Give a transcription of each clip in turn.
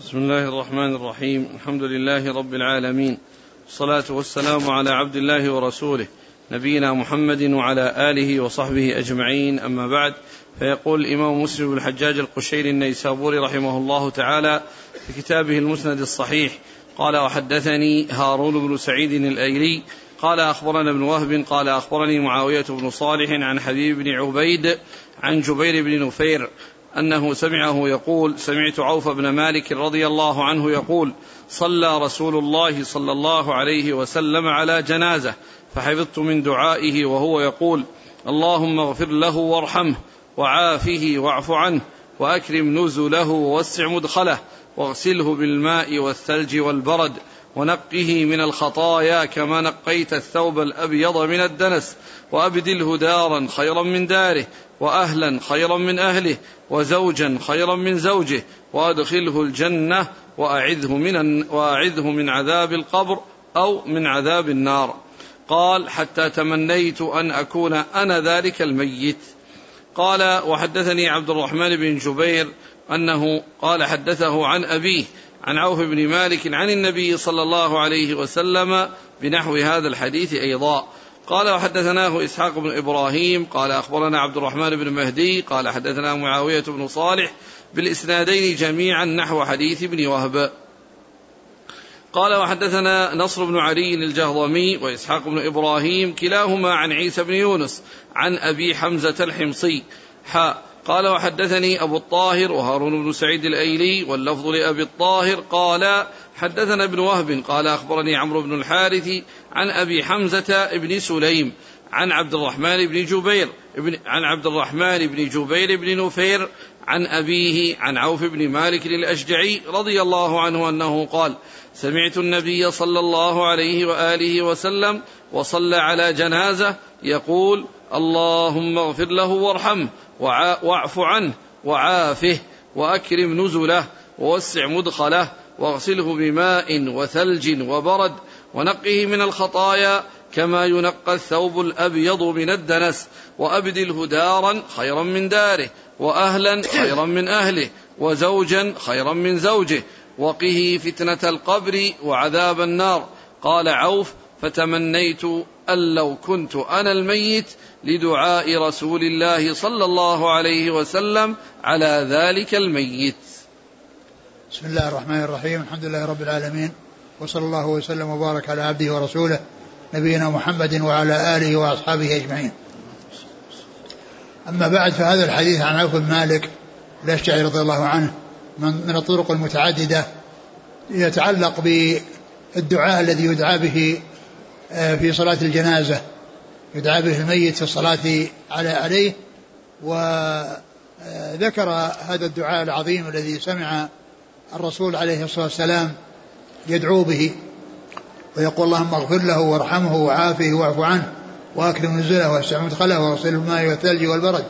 بسم الله الرحمن الرحيم. الحمد لله رب العالمين. والصلاة والسلام على عبد الله ورسوله نبينا محمد وعلى آله وصحبه أجمعين. أما بعد فيقول الإمام مسلم بن الحجاج القشيري النيسابوري رحمه الله تعالى في كتابه المسند الصحيح قال وحدثني هارون بن سعيد الأيلي قال أخبرنا ابن وهب قال أخبرني معاوية بن صالح عن حبيب بن عبيد عن جبير بن نفير أنه سمعه يقول سمعت عوف بن مالك رضي الله عنه يقول صلى رسول الله صلى الله عليه وسلم على جنازة فحفظت من دعائه وهو يقول اللهم اغفر له وارحمه وعافه واعف عنه وأكرم نزله ووسع مدخله واغسله بالماء والثلج والبرد ونقه من الخطايا كما نقيت الثوب الأبيض من الدنس وأبدله دارا خيرا من داره وأهلا خيرا من أهله وزوجا خيرا من زوجه وأدخله الجنة وأعذه من, وأعذه من عذاب القبر أو من عذاب النار. قال حتى تمنيت أن أكون أنا ذلك الميت. قال وحدثني عبد الرحمن بن جبير أنه قال حدثه عن أبيه عن عوف بن مالك عن النبي صلى الله عليه وسلم بنحو هذا الحديث أيضا. قال وحدثناه إسحاق بن إبراهيم قال أخبرنا عبد الرحمن بن مهدي قال حدثنا معاوية بن صالح بالإسنادين جميعا نحو حديث ابن وهب. قال وحدثنا نصر بن علي الجهضمي وإسحاق بن إبراهيم كلاهما عن عيسى بن يونس عن أبي حمزة الحمصي. حاء قال وحدثني أبو الطاهر وهارون بن سعيد الأيلي واللفظ لأبي الطاهر قال حدثنا ابن وهب قال أخبرني عمرو بن الحارث عن أبي حمزة بن سليم عن عبد الرحمن بن جبير ابن عن عبد الرحمن بن جبير بن نفير عن أبيه عن عوف بن مالك الأشجعي رضي الله عنه أنه قال سمعت النبي صلى الله عليه وآله وسلم وصلى على جنازة يقول اللهم اغفر له وارحمه واعف عنه وعافه وأكرم نزله ووسع مدخله واغسله بماء وثلج وبرد ونقه من الخطايا كما ينقى الثوب الأبيض من الدنس. وأبدله دارا خيرا من داره وأهلا خيرا من أهله وزوجا خيرا من زوجه. وقه فتنة القبر وعذاب النار. قال عوف فتمنيت أن لو كنت أنا الميت لدعاء رسول الله صلى الله عليه وسلم على ذلك الميت. بسم الله الرحمن الرحيم. الحمد لله رب العالمين. وصلى الله وسلم وبارك على عبده ورسوله نبينا محمد وعلى آله وأصحابه أجمعين. أما بعد فهذا الحديث عن عوف بن مالك الأشجعي رضي الله عنه من الطرق المتعددة يتعلق بالدعاء الذي يدعى به آه، في صلاة الجنازة. يدعى به الميت في الصلاة على عليه وذكر هذا الدعاء العظيم الذي سمع الرسول عليه الصلاة والسلام يدعو به ويقول اللهم اغفر له وارحمه وعافه واعف عنه وأكرم نزله واسع مدخله واغسل الماء والثلج والبرد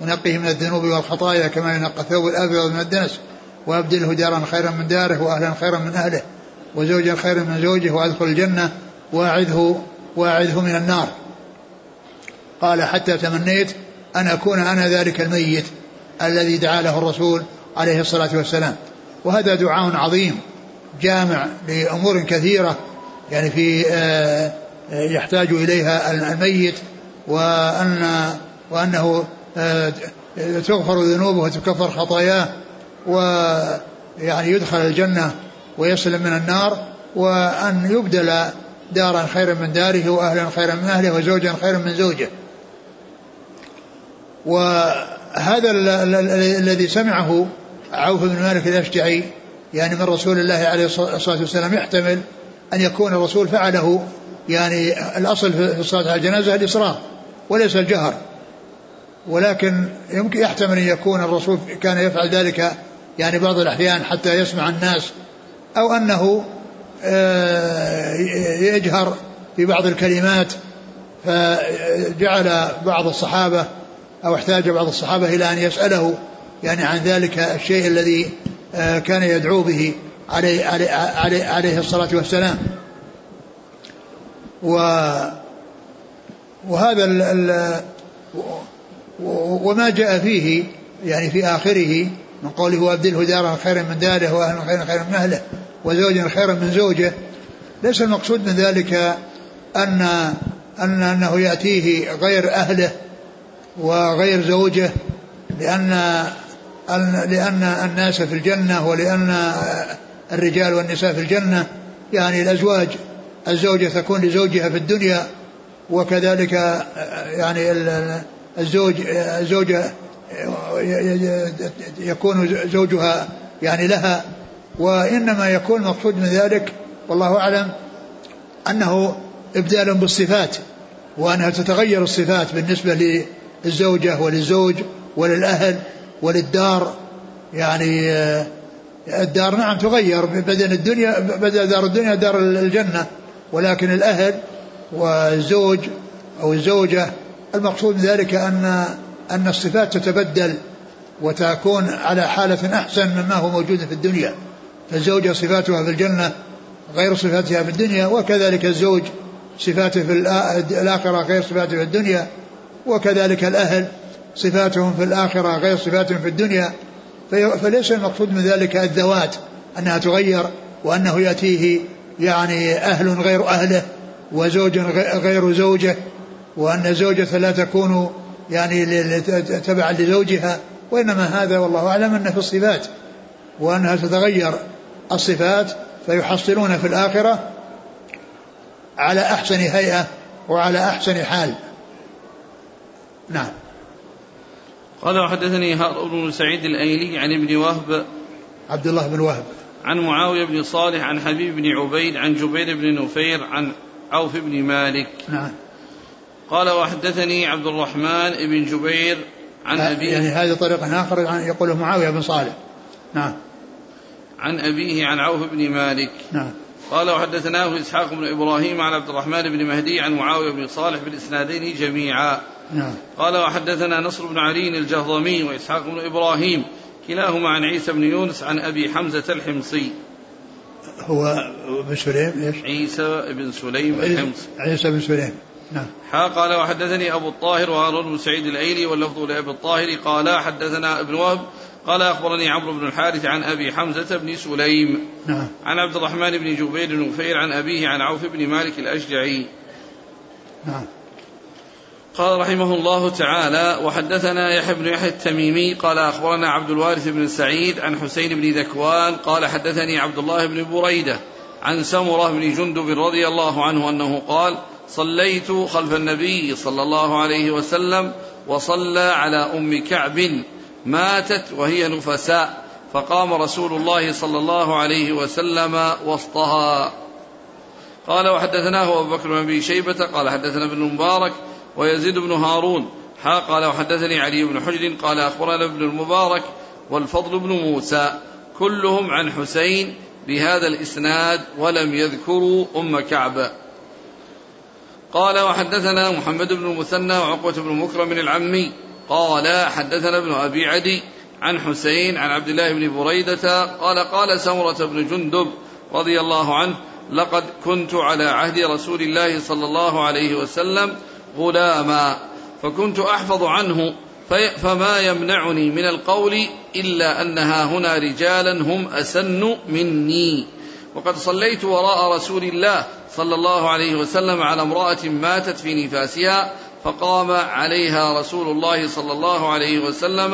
ونقه من الذنوب والخطايا كما ينقى الثوب الأبيض من الدنس وأبدله دارا خيرا من داره وأهلا خيرا من أهله وزوجا خيرا من زوجه وأدخل الجنة وأعذه وأعذه من النار. قال حتى تمنيت أن أكون أنا ذلك الميت الذي دعا له الرسول عليه الصلاة والسلام. وهذا دعاء عظيم جامع لأمور كثيرة يعني في آه، يحتاج إليها الميت وأن وأنه آه، تغفر ذنوبه وتكفر خطاياه ويعني يدخل الجنة ويسلم من النار وأن يبدل دارا خيرا من داره وأهلا خيرا من أهله وزوجا خيرا من زوجه. وهذا الذي سمعه عوف بن مالك الأشجعي. يعني من رسول الله عليه الصلاة والسلام يحتمل أن يكون الرسول فعله. يعني الأصل في الصلاة على الجنازة الإصرار وليس الجهر. ولكن يمكن يحتمل أن يكون الرسول كان يفعل ذلك يعني بعض الأحيان حتى يسمع الناس أو أنه آه، يجهر في بعض الكلمات. فجعل بعض الصحابة أو احتاج بعض الصحابة إلى أن يسأله يعني عن ذلك الشيء الذي آه، كان يدعو به عليه, عليه, عليه, عليه الصلاة والسلام. و وهذا ال ال وما جاء فيه يعني في آخره من قوله وأبدله دارا خيرا من داره واهلا خيرا خيرا من أهله وزوجا خيرا من زوجه. ليس المقصود من ذلك أن أن أنه يأتيه غير أهله وغير زوجه لأن لأن الناس في الجنة ولأن الرجال والنساء في الجنة يعني الأزواج الزوجة تكون لزوجها في الدنيا وكذلك يعني الزوج الزوجه يكون زوجها يعني لها وإنما يكون المقصود من ذلك والله أعلم أنه إبدال بالصفات وأنها تتغير الصفات بالنسبة للزوجة وللزوج وللأهل. وللدار يعني الدار نعم تغير بدل الدنيا بدل دار الدنيا دار الجنة ولكن الأهل والزوج أو الزوجة المقصود ذلك أن أن الصفات تتبدل وتكون على حالة أحسن مما هو موجود في الدنيا. فالزوجة صفاتها في الجنة غير صفاتها في الدنيا وكذلك الزوج صفاته في الآخرة غير صفاته في الدنيا وكذلك الأهل صفاتهم في الآخرة غير صفاتهم في الدنيا فليس المقصود من ذلك الذوات أنها تغير وأنه يأتيه يعني أهل غير أهله وزوج غير زوجه وأن زوجة لا تكون يعني تبعا لزوجها وإنما هذا والله أعلم أنه في الصفات وأنها تتغير الصفات فيحصلون في الآخرة على أحسن هيئة وعلى أحسن حال. نعم. قال وحدثني هارون بن سعيد الأيلي عن ابن وهب عبد الله بن وهب. عن معاوية بن صالح عن حبيب بن عبيد عن جبير بن نفير عن عوف بن مالك. نعم. قال وحدثني عبد الرحمن بن جبير عن أبيه يعني هذا طريق آخر يقوله معاوية بن صالح. نعم. عن أبيه عن عوف بن مالك. نعم. قال وحدثناه إسحاق بن إبراهيم عن عبد الرحمن بن مهدي عن معاوية بن صالح بالإسنادين جميعا. نعم. قال وحدثنا نصر بن علي الجهضمي وإسحاق بن إبراهيم كلاهما عن عيسى بن يونس عن أبي حمزة الحمصي. هو بن سليم إيش؟ عيسى بن سليم الحمصي. عيسى بن سليم نعم. حا قال وحدثني أبو الطاهر وهارون بن سعيد الأيلي واللفظ لأبي الطاهر. قال حدثنا ابن وهب قال أخبرني عمرو بن الحارث عن أبي حمزة بن سليم. نعم. عن عبد الرحمن بن جبير بن نفير عن أبيه عن عوف بن مالك الأشجعي. نعم. قال رحمه الله تعالى وحدثنا يحيى بن يحيى التميمي قال أخبرنا عبد الوارث بن سعيد عن حسين بن ذكوان قال حدثني عبد الله بن بريدة عن سمرة بن جندب رضي الله عنه أنه قال صليت خلف النبي صلى الله عليه وسلم وصلى على أم كعب ماتت وهي نفساء فقام رسول الله صلى الله عليه وسلم وسطها. قال وحدثناه أبو بكر بن أبي شيبة قال حدثنا ابن المبارك ويزيد بن هارون. حا قال وحدثني علي بن حجر قال أخبرنا ابن المبارك والفضل بن موسى. كلهم عن حسين بهذا الإسناد ولم يذكروا أم كعب. قال وحدثنا محمد بن المثنى وعقبة بن مكرم العمي. قال حدثنا ابن أبي عدي عن حسين عن عبد الله بن بريدة. قال قال سمرة بن جندب رضي الله عنه لقد كنت على عهد رسول الله صلى الله عليه وسلم غلاما فكنت أحفظ عنه فما يمنعني من القول إلا انها هنا رجالا هم أسن مني. وقد صليت وراء رسول الله صلى الله عليه وسلم على امرأة ماتت في نفاسها فقام عليها رسول الله صلى الله عليه وسلم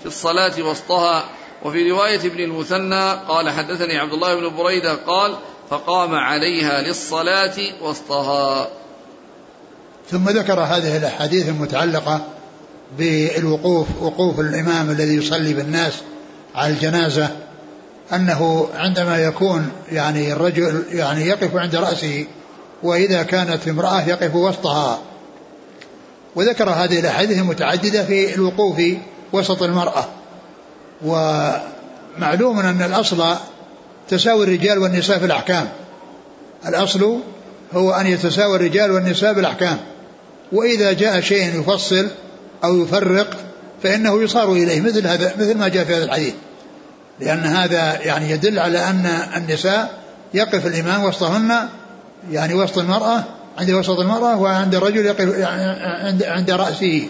في الصلاة وسطها. وفي رواية ابن المثنى قال حدثني عبد الله بن بريدة قال فقام عليها للصلاة وسطها. ثم ذكر هذه الأحاديث المتعلقة بالوقوف وقوف الإمام الذي يصلي بالناس على الجنازة أنه عندما يكون يعني الرجل يعني يقف عند رأسه وإذا كانت امرأة يقف وسطها. وذكر هذه الأحاديث المتعددة في الوقوف وسط المرأة. ومعلوم أن الأصل تساوي الرجال والنساء في الأحكام. الأصل هو أن يتساوى الرجال والنساء بالأحكام. وإذا جاء شيء يفصل أو يفرق فإنه يصار إليه مثل هذا مثل ما جاء في هذا الحديث. لأن هذا يعني يدل على أن النساء يقف الإمام وسطهن يعني وسط المرأة عند وسط المرأة وعند الرجل يقف يعني عند عند رأسه.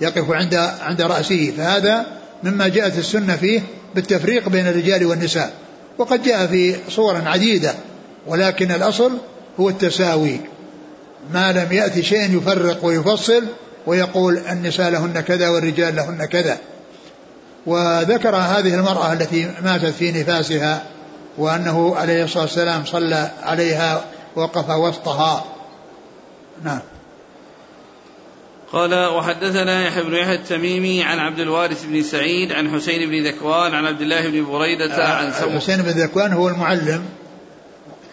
يقف عند عند رأسه. فهذا مما جاءت السنة فيه بالتفريق بين الرجال والنساء. وقد جاء في صور عديدة ولكن الأصل هو التساوي. ما لم يأتي شيء يفرق ويفصل ويقول النساء لهن كذا والرجال لهن كذا. وذكر هذه المرأة التي ماتت في نفاسها وأنه عليه الصلاة والسلام صلى عليها وقف وسطها. نعم. قال وحدثنا يحيى بن يحيى التميمي عن عبد الوارث بن سعيد عن حسين بن ذكوان عن عبد الله بن بريدة عن سمر حسين بن ذكوان هو المعلم.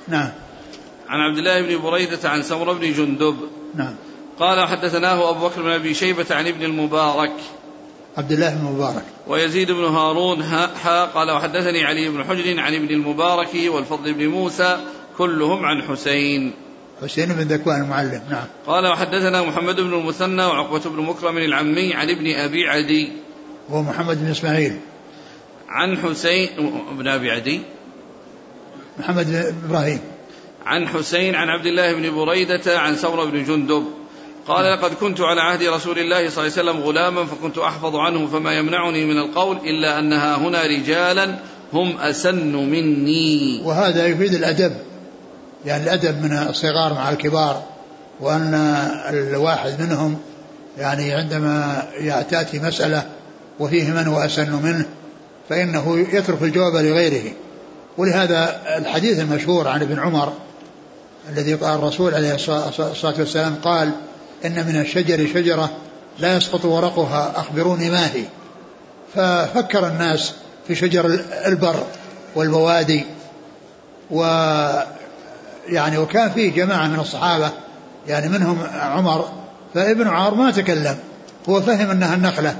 نعم. عن عبد الله بن بريدة عن سمر بن جندب. نعم. قال حدثناه أبو بكر بن أبي شيبة عن ابن المبارك. عبد الله بن المبارك. ويزيد بن هارون ها قال وحدثني علي بن حجر عن ابن المبارك والفضل بن موسى كلهم عن حسين. حسين بن ذكوان المعلم. نعم. قال وحدثنا محمد بن المثنى وعقبة بن مكرم العمي عن ابن أبي عدي. هو محمد بن إسماعيل. عن حسين بن أبي عدي. محمد بن إبراهيم. عن حسين عن عبد الله بن بريدة عن ثور بن جندب. قال لقد كنت على عهد رسول الله صلى الله عليه وسلم غلاما فكنت أحفظ عنه فما يمنعني من القول إلا أنها هنا رجالا هم أسن مني. وهذا يفيد الأدب يعني الأدب من الصغار مع الكبار وأن الواحد منهم يعني عندما تأتي مسألة وفيه من هو أسن منه فإنه يترك الجواب لغيره. ولهذا الحديث المشهور عن ابن عمر الذي قال الرسول عليه الصلاة والسلام قال إن من الشجر شجرة لا يسقط ورقها أخبروني ما هي. ففكر الناس في شجر البر والبوادي و يعني وكان فيه جماعة من الصحابة يعني منهم عمر فابن عمر ما تكلم. هو فهم أنها النخلة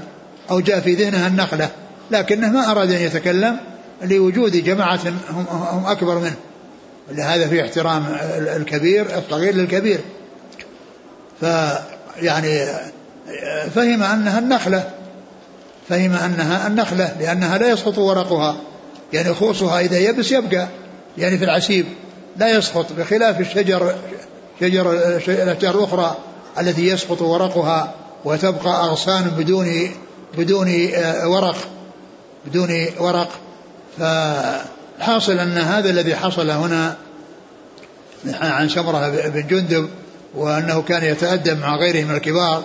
أو جاء في ذهنها النخلة لكنه ما أراد أن يتكلم لوجود جماعة هم, هم أكبر منه. لهذا في احترام الكبير الصغير للكبير. فيعني فهم أنها النخلة فهم أنها النخلة لأنها لا يسقط ورقها. يعني خوصها إذا يبس يبقى. يعني في العسيب لا يسقط بخلاف الشجر شجر الأشجار الأخرى التي يسقط ورقها وتبقى أغصان بدون بدون آه، ورق بدون ورق. فحاصل أن هذا الذي حصل هنا عن سمرة بن جندب وأنه كان يتأدب مع غيره من الكبار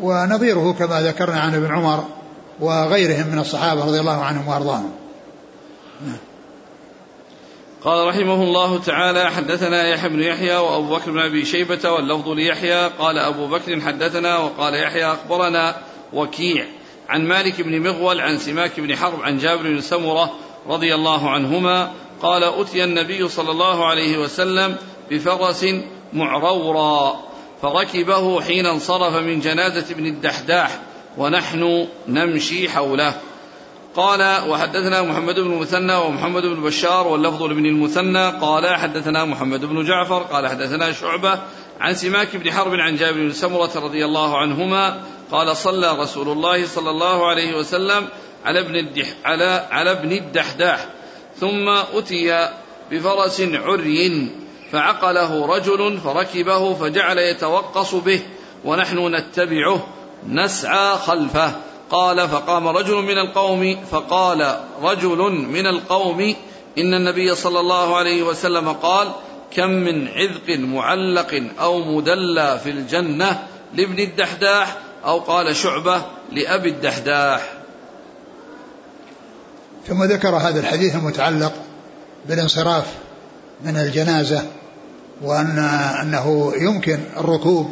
ونظيره كما ذكرنا عن ابن عمر وغيرهم من الصحابة رضي الله عنهم وأرضاهم. قال رحمه الله تعالى حدثنا يحيى بن يحيى وأبو بكر بن أبي شيبة واللفظ ليحيى. قال أبو بكر حدثنا وقال يحيى أخبرنا وكيع عن مالك بن مغول عن سماك بن حرب عن جابر بن سمرة رضي الله عنهما قال أتي النبي صلى الله عليه وسلم بفرس معرورا فركبه حين انصرف من جنازة ابن الدحداح ونحن نمشي حوله. قال وحدثنا محمد بن المثنى ومحمد بن بشار واللفظ لابن المثنى. قال حدثنا محمد بن جعفر. قال حدثنا شعبة عن سماك بن حرب عن جابر بن سمرة رضي الله عنهما قال صلى رسول الله صلى الله عليه وسلم على ابن الدح على على ابن الدحداح ثم أتي بفرس عري فعقله رجل فركبه فجعل يتوقص به ونحن نتبعه نسعى خلفه. قال فقام رجل من القوم فقال رجل من القوم إن النبي صلى الله عليه وسلم قال كم من عذق معلق أو مدلى في الجنة لابن الدحداح أو قال شعبة لأبي الدحداح. ثم ذكر هذا الحديث المتعلق بالانصراف من الجنازة وأن أنه يمكن الركوب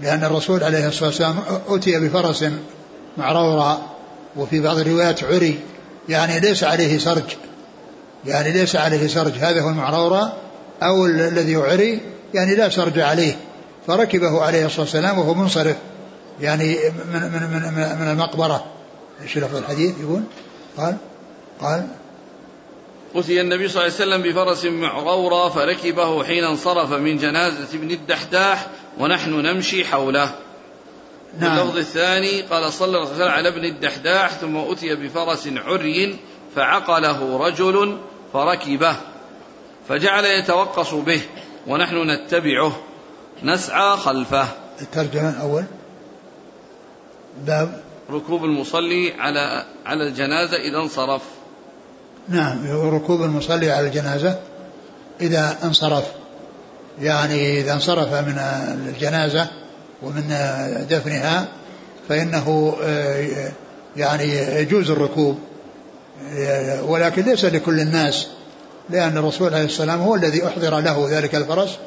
لأن الرسول عليه الصلاة والسلام أتي بفرس معرورة وفي بعض الروايات عري يعني ليس عليه سرج يعني ليس عليه سرج هذا هو المعرورة أو الذي عري يعني لا سرج عليه فركبه عليه الصلاة والسلام وهو منصرف يعني من من من, من المقبرة. إيش لفظ الحديث يقول؟ قال قال أتي النبي صلى الله عليه وسلم بفرس معرورة فركبه حين انصرف من جنازة ابن الدحداح ونحن نمشي حوله. نعم. اللفظ الثاني قال صلى الله عليه وسلم على ابن الدحداح ثم أتي بفرس عري فعقله رجل فركبه فجعل يتوقص به ونحن نتبعه. نسعى خلفه. الترجمة الأول. باب ركوب المصلي على على الجنازة إذا انصرف. نعم ركوب المصلي على الجنازة إذا انصرف. يعني إذا انصرف من الجنازة ومن دفنها فإنه آه، يعني يجوز الركوب. ولكن ليس لكل الناس لأن الرسول عليه السلام هو الذي أحضر له ذلك الفرس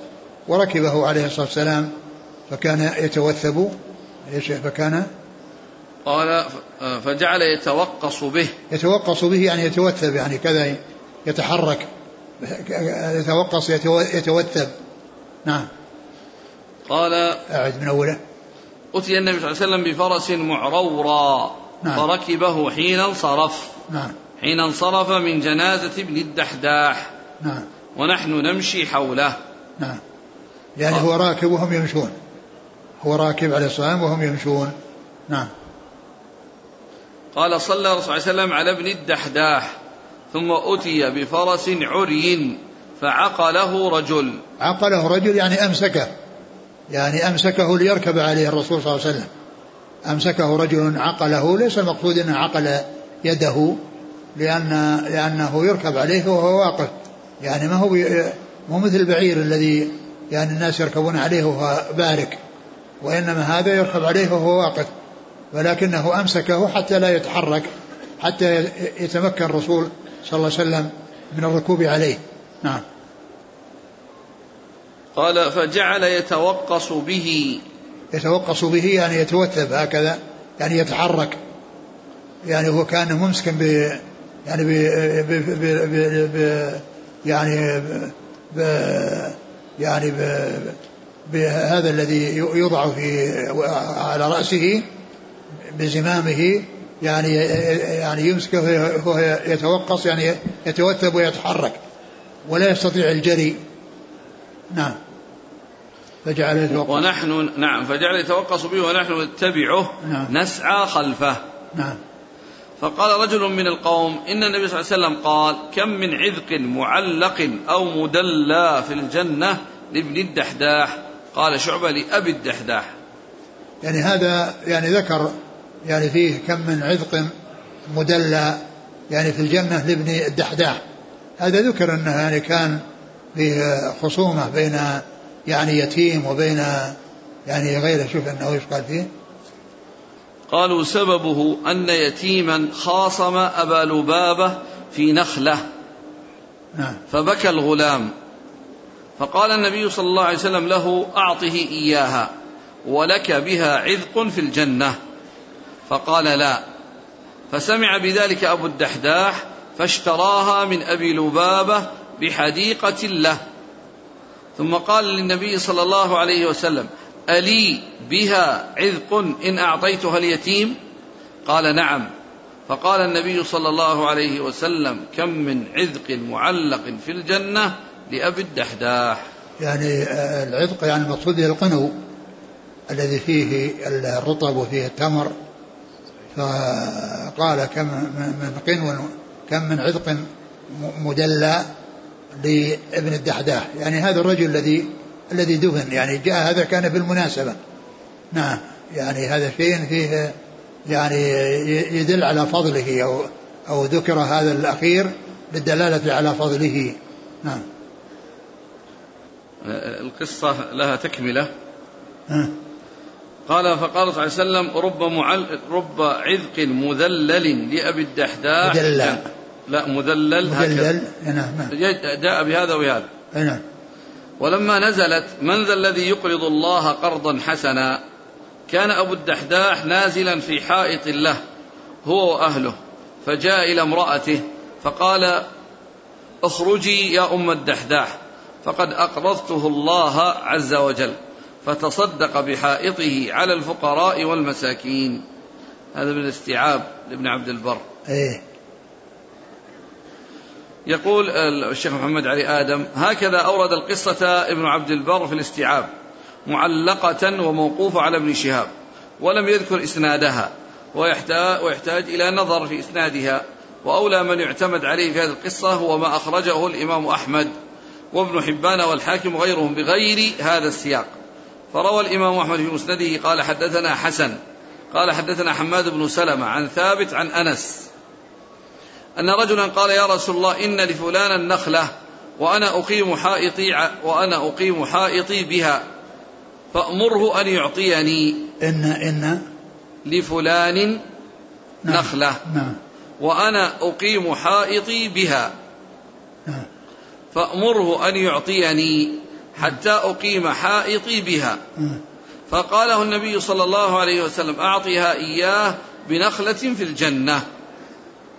وركبه عليه الصلاة والسلام فكان يتوثب فكان قال فجعل يتوقص به. يتوقص به يعني يتوثب يعني كذا يتحرك. يتوقص يتوثب نعم. قال أعد من أوله. أتي النبي صلى الله عليه وسلم بفرس معرورا نعم. فركبه حين انصرف. نعم. حين انصرف من جنازة ابن الدحداح. نعم. ونحن نمشي حوله. نعم. يعني هو راكب وهم يمشون. هو راكب عليه الصلاة وهم يمشون. نعم. قال صلى الله عليه وسلم على ابن الدحداح ثم أتي بفرس عري فعقله رجل. عقله رجل يعني أمسكه يعني أمسكه ليركب عليه الرسول صلى الله عليه وسلم. أمسكه رجل عقله ليس المقصود أنه عقل يده لأن لأنه يركب عليه وهو واقف. يعني ما هو مو مثل البعير الذي يعني الناس يركبون عليه وهو بارك وإنما هذا يركب عليه وهو واقف. ولكنه أمسكه حتى لا يتحرك حتى يتمكن الرسول صلى الله عليه وسلم من الركوب عليه. نعم. قال فجعل يتوقص به. يتوقص به يعني يتوثب هكذا يعني يتحرك. يعني هو كان ممسكا ب يعني ب ب ب ب ب يعني ب يعني ب بهذا الذي يوضع في على رأسه بزمامه يعني يعني يمسكه وهو يتوقص يعني يتوثب ويتحرك ولا يستطيع الجري. نعم. فجعل يتوقص. ونحن نعم فجعل يتوقص به ونحن نتبعه نعم. نسعى خلفه. نعم. فقال رجل من القوم إن النبي صلى الله عليه وسلم قال كم من عذق معلق أو مدلى في الجنة لابن الدحداح؟ قال شعبة لأبي الدحداح. يعني هذا يعني ذكر يعني فيه كم من عذق مدلى يعني في الجنة لابن الدحداح. هذا ذكر أنه يعني كان فيه خصومة بين يعني يتيم وبين يعني غيره. شوف أنه إيش قال فيه؟ قالوا سببه أن يتيما خاصم أبا لبابة في نخلة. نعم. فبكى الغلام. فقال النبي صلى الله عليه وسلم له أعطه إياها ولك بها عذق في الجنة. فقال لا. فسمع بذلك أبو الدحداح فاشتراها من أبي لبابة بحديقة له. ثم قال للنبي صلى الله عليه وسلم ألي بها عذق إن أعطيتها اليتيم؟ قال نعم. فقال النبي صلى الله عليه وسلم كم من عذق معلق في الجنة لأبي الدحداح. يعني العذق يعني المقصود القنو الذي فيه الرطب وفيه التمر. فقال كم من قنو كم من عذق مدلى لابن الدحداح. يعني هذا الرجل الذي الذي دفن يعني جاء هذا كان بالمناسبة. نعم. يعني هذا شيء فيه يعني يدل على فضله أو أو ذكر هذا الأخير للدلالة على فضله. نعم. القصة لها تكملة. قال فقال صلى الله عليه وسلم رب معل رب عذق مذلل لأبي الدحداح. مدلل لا مذلل مذلل. نعم،, نعم. جاء بهذا وبهذا نعم. ولما نزلت من ذا الذي يقرض الله قرضا حسنا؟ كان أبو الدحداح نازلا في حائط له هو وأهله. فجاء إلى امرأته فقال اخرجي يا أم الدحداح. فقد أقرضته الله عز وجل. فتصدق بحائطه على الفقراء والمساكين. هذا من الاستيعاب لابن عبد البر. إيه. يقول الشيخ محمد علي آدم هكذا أورد القصة ابن عبد البر في الاستيعاب معلقة وموقوفة على ابن شهاب ولم يذكر إسنادها ويحتاج, ويحتاج إلى نظر في إسنادها وأولى من يعتمد عليه في هذه القصة هو ما أخرجه الإمام أحمد وابن حبان والحاكم وغيرهم بغير هذا السياق. فروى الإمام أحمد في مسنده قال حدثنا حسن قال حدثنا حماد بن سلمة عن ثابت عن أنس. أن رجلا قال يا رسول الله إن لفلانا نخلة وأنا أقيم حائطي وأنا أقيم حائطي بها فأمره أن يعطيني إن إن لفلان نعم. نخلة نعم. وأنا أقيم حائطي بها. نعم. فأمره أن يعطيني حتى أقيم حائطي بها. فقاله النبي صلى الله عليه وسلم أعطها إياه بنخلة في الجنة.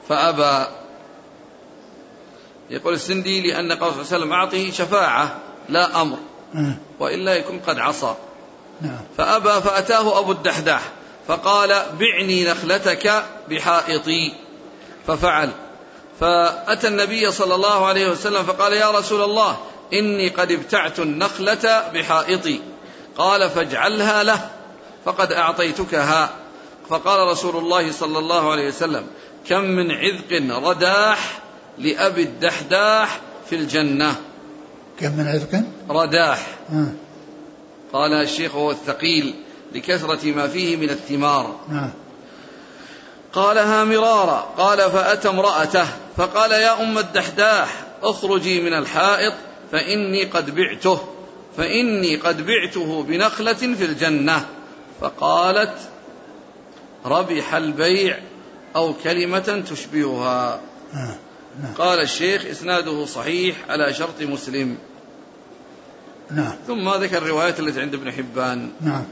فأبى. يقول السندي لأن قال صلى الله عليه وسلم أعطه شفاعة لا أمر وإلا يكون قد عصى. نعم. فأبى فأتاه أبو الدحداح فقال بعني نخلتك بحائطي. ففعل. فأتى النبي صلى الله عليه وسلم فقال يا رسول الله إني قد ابتعت النخلة بحائطي. قال فاجعلها له فقد أعطيتكها. فقال رسول الله صلى الله عليه وسلم كم من عذق رداح لأبي الدحداح في الجنة. كم من عذق؟ رداح. آه. قال الشيخ هو الثقيل لكثرة ما فيه من الثمار. آه. قالها مرارا. قال فأتى امرأته فقال يا أم الدحداح اخرجي من الحائط فإني قد بعته فإني قد بعته بنخلة في الجنة. فقالت ربح البيع أو كلمة تشبهها. آه. نعم. قال الشيخ إسناده صحيح على شرط مسلم. نعم. ثم ذكر الروايات التي عند ابن حبان. نعم.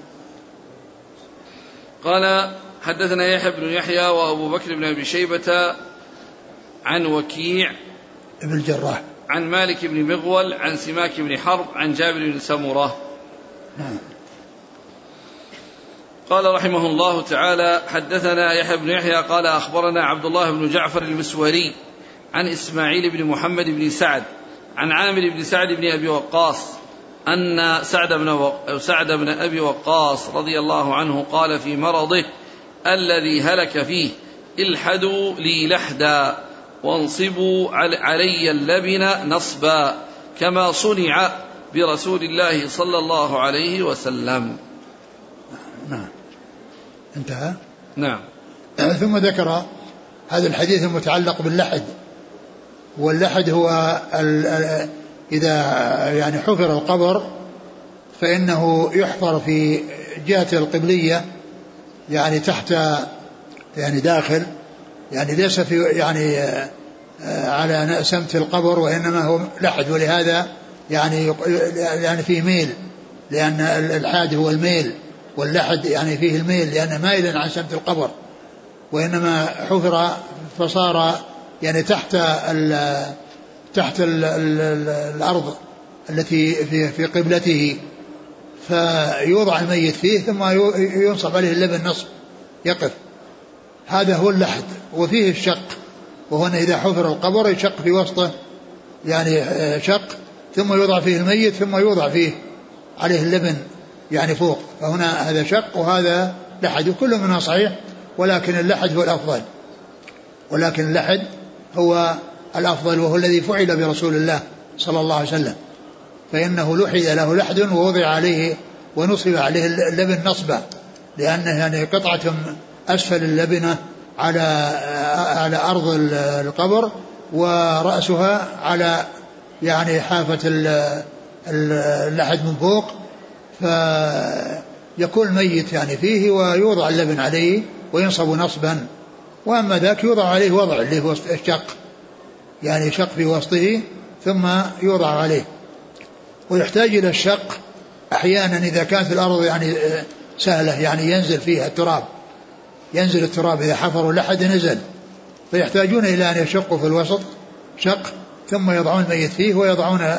قال حدثنا يحيى بن يحيى وأبو بكر بن أبي شيبة عن وكيع ابن الجراح. عن مالك بن مغول عن سماك بن حرب عن جابر بن سمرة. نعم. قال رحمه الله تعالى حدثنا يحيى بن يحيى قال أخبرنا عبد الله بن جعفر المسوري عن إسماعيل بن محمد بن سعد عن عامر بن سعد بن أبي وقاص أن سعد بن و... سعد بن أبي وقاص رضي الله عنه قال في مرضه الذي هلك فيه الحدوا لي لحدا. وانصبوا علي اللبن نصبا كما صنع برسول الله صلى الله عليه وسلم. نعم. انتهى؟ نعم. ثم ذكر هذا الحديث المتعلق باللحد. واللحد هو إذا يعني حفر القبر فإنه يحفر في جهة القبلية يعني تحت يعني داخل. يعني ليس في يعني آه، على سمت القبر وإنما هو لحد ولهذا يعني يعني فيه ميل لأن الحاد هو الميل واللحد يعني فيه الميل لأنه مائلا عن سمت القبر. وإنما حفر فصار يعني تحت ال تحت ال ال الأرض التي في, في قبلته. فيوضع الميت فيه ثم ينصب عليه اللبن نصب يقف. هذا هو اللحد وفيه الشق. وهو إذا حفر القبر يشق في وسطه يعني آه، شق ثم يوضع فيه الميت ثم يوضع فيه عليه اللبن يعني فوق. فهنا هذا شق وهذا لحد وكل منها صحيح ولكن اللحد هو الأفضل. ولكن اللحد هو الأفضل وهو الذي فعل برسول الله صلى الله عليه وسلم. فإنه لحد له لحد ووضع عليه ونصب عليه اللبن نصبا لأنه يعني قطعة أسفل اللبنة على على أرض القبر ورأسها على يعني حافة اللحد من فوق. فيكون الميت يعني فيه ويوضع اللبن عليه وينصب نصبا. وأما ذاك يوضع عليه وضع اللي هو الشق يعني شق في وسطه ثم يوضع عليه. ويحتاج إلى الشق أحيانا إذا كانت الأرض يعني آه، سهلة يعني ينزل فيها التراب. ينزل التراب إذا حفروا لحد نزل فيحتاجون إلى أن يشقوا في الوسط شق ثم يضعون الميت فيه ويضعون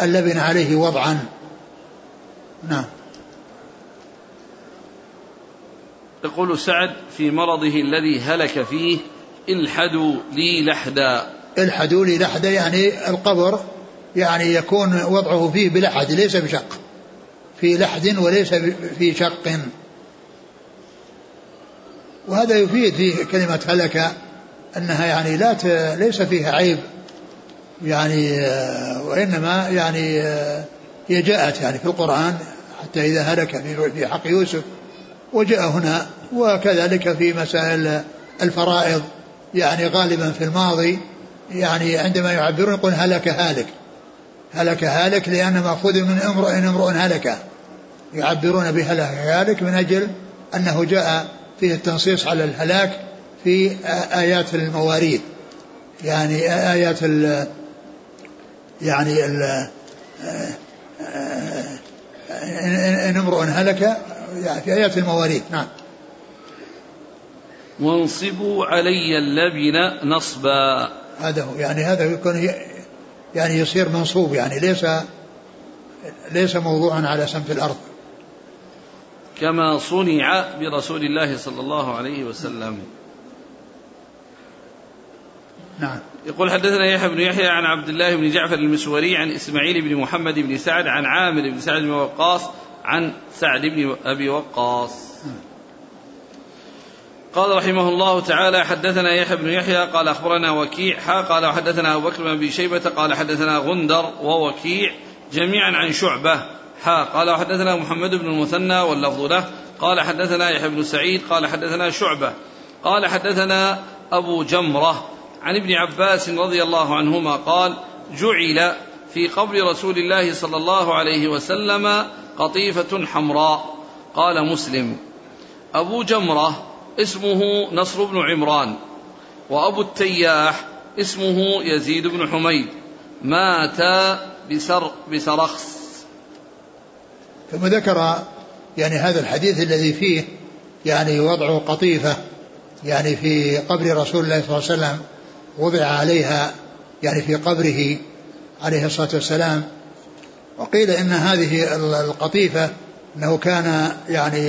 اللبن عليه وضعا. نعم. يقول سعد في مرضه الذي هلك فيه الحدوا لي لحدا. الحدوا لي لحدا يعني القبر يعني يكون وضعه فيه بلحد ليس بشق. في لحد وليس في شق. وهذا يفيد في كلمة هلك أنها يعني لا ت... ليس فيها عيب. يعني وإنما يعني هي جاءت يعني في القرآن حتى إذا هلك في حق يوسف وجاء هنا وكذلك في مسائل الفرائض. يعني غالبا في الماضي يعني عندما يعبرون يقول هلك هالك. هلك هالك لأن مأخوذ من امرؤ امرؤ هلك يعبرون بهلك هالك من أجل أنه جاء فيه التنصيص على الهلاك في آيات المواريث. يعني آيات ال يعني ال إن امرؤ هلك يعني في آيات المواريث. نعم. وانصبوا علي اللبن نصبا. هذا هو. يعني هذا يكون يعني يصير منصوب يعني ليس ليس موضوعا على سمت الأرض. كما صنع برسول الله صلى الله عليه وسلم. نعم. يقول حدثنا يحيى بن يحيى عن عبد الله بن جعفر المسوري عن إسماعيل بن محمد بن سعد عن عامر بن سعد بن وقاص عن سعد بن أبي وقاص. قال رحمه الله تعالى حدثنا يحيى بن يحيى قال أخبرنا وكيع حا قال وحدثنا أبو بكر بن أبي شيبة قال حدثنا غندر ووكيع جميعا عن شعبة. حا قال وحدثنا محمد بن المثنى واللفظ له. قال حدثنا يحيى بن سعيد قال حدثنا شعبة. قال حدثنا أبو جمرة عن ابن عباس رضي الله عنهما قال جعل في قبر رسول الله صلى الله عليه وسلم قطيفة حمراء. قال مسلم أبو جمرة اسمه نصر بن عمران وأبو التياح اسمه يزيد بن حميد. مات بسر بسرخس. ثم ذكر يعني هذا الحديث الذي فيه يعني وضع قطيفة يعني في قبر رسول الله صلى الله عليه وسلم وضع عليها يعني في قبره عليه الصلاة والسلام. وقيل إن هذه القطيفة أنه كان يعني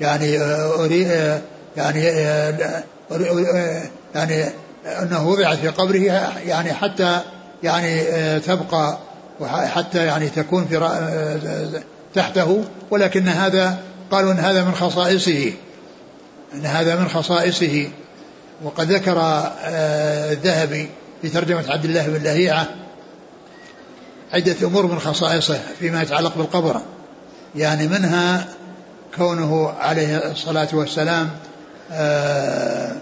يعني يعني يعني أنه وضع في قبره يعني حتى يعني تبقى وحتى يعني تكون في تحته ولكن هذا قالوا إن هذا من خصائصه. إن هذا من خصائصه. وقد ذكر آه، الذهبي في ترجمة عبد الله بن لهيعة عدة أمور من خصائصه فيما يتعلق بالقبر. يعني منها كونه عليه الصلاة والسلام آه،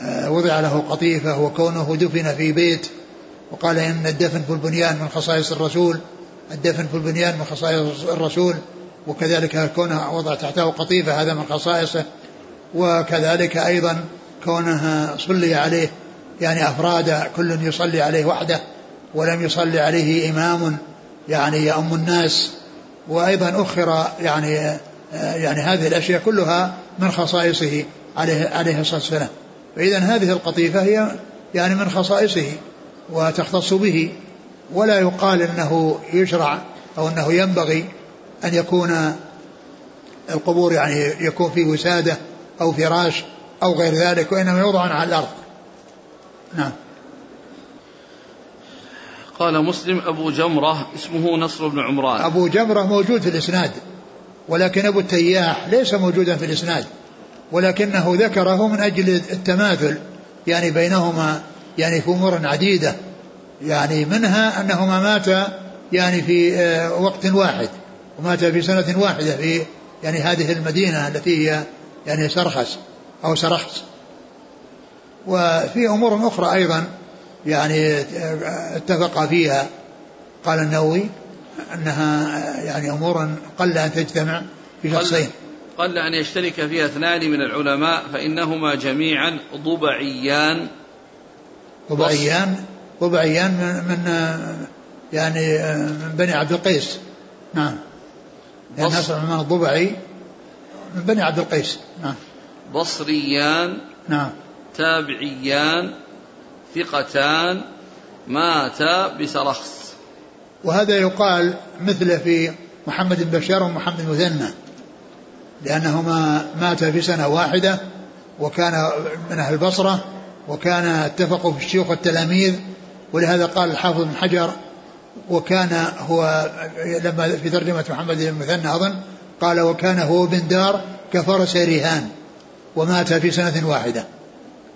آه، وضع له قطيفة وكونه دفن في بيت. وقال إن الدفن في البنيان من خصائص الرسول الدفن في البنيان من خصائص الرسول وكذلك كونه وضع تحته قطيفة هذا من خصائصه وكذلك أيضا كونها صلي عليه يعني أفراد كل يصلي عليه وحده ولم يصلي عليه إمام يعني يؤم الناس وأيضا أخر يعني يعني هذه الأشياء كلها من خصائصه عليه عليه الصلاة والسلام. فإذا هذه القطيفة هي يعني من خصائصه. وتختص به ولا يقال إنه يشرع أو إنه ينبغي أن يكون القبور يعني يكون في وسادة أو فراش أو غير ذلك وإنما يوضع على الأرض. نعم. قال مسلم أبو جمرة اسمه نصر بن عمران. أبو جمرة موجود في الإسناد ولكن أبو التياح ليس موجودا في الإسناد ولكنه ذكره من أجل التماثل يعني بينهما يعني في أمور عديدة يعني منها أنهما ماتا يعني في آه، وقت واحد ومات في سنة واحدة في يعني هذه المدينة التي هي يعني سرخس أو سرحت وفي أمور أخرى أيضا يعني اتفق فيها. قال النووي أنها يعني أمور قل أن تجتمع في شخصين. قل أن يشترك فيها اثنان من العلماء فإنهما جميعا ضبعيان ضبعيان ضبعيان من, من يعني من بني عبد القيس. نعم. يعني نصر عثمان الضبعي من بني عبد القيس. نعم. بصريان نعم. تابعيان ثقتان ماتا بسرخس وهذا يقال مثله في محمد بن بشار ومحمد المثنى لأنهما ماتا في سنة واحدة وكان من أهل البصرة وكان اتفقوا في الشيوخ والتلاميذ ولهذا قال الحافظ بن حجر وكان هو لما في ترجمة محمد بن المثنى أظن قال وكان هو بن دار كفرس رهان ومات في سنة واحدة.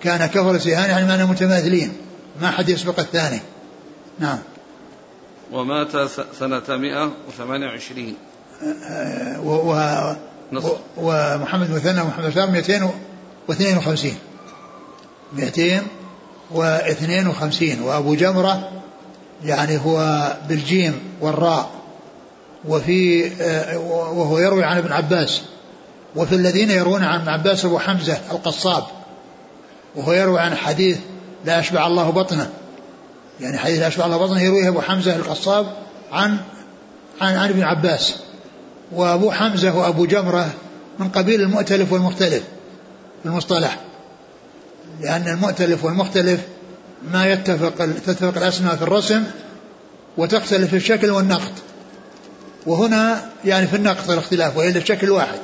كان كفر سهان يعني معنى متماثلين ما حد يسبق الثاني. نعم. ومات سنة 128 و نصف. ومحمد مثنى ومحمد بشار 252 252 وأبو جمرة يعني هو بالجيم والراء وفي آه، وهو يروي عن ابن عباس وفي الذين يروون عن ابن عباس أبو حمزة القصاب وهو يروي عن حديث لا أشبع الله بطنه. يعني حديث لا أشبع الله بطنه يرويه أبو حمزة القصاب عن عن عن ابن عباس. وأبو حمزة وأبو جمرة من قبيل المؤتلف والمختلف في المصطلح. لأن المؤتلف والمختلف ما يتفق تتفق الأسماء في الرسم وتختلف في الشكل والنقط. وهنا يعني في النقط الاختلاف وإلا الشكل واحد.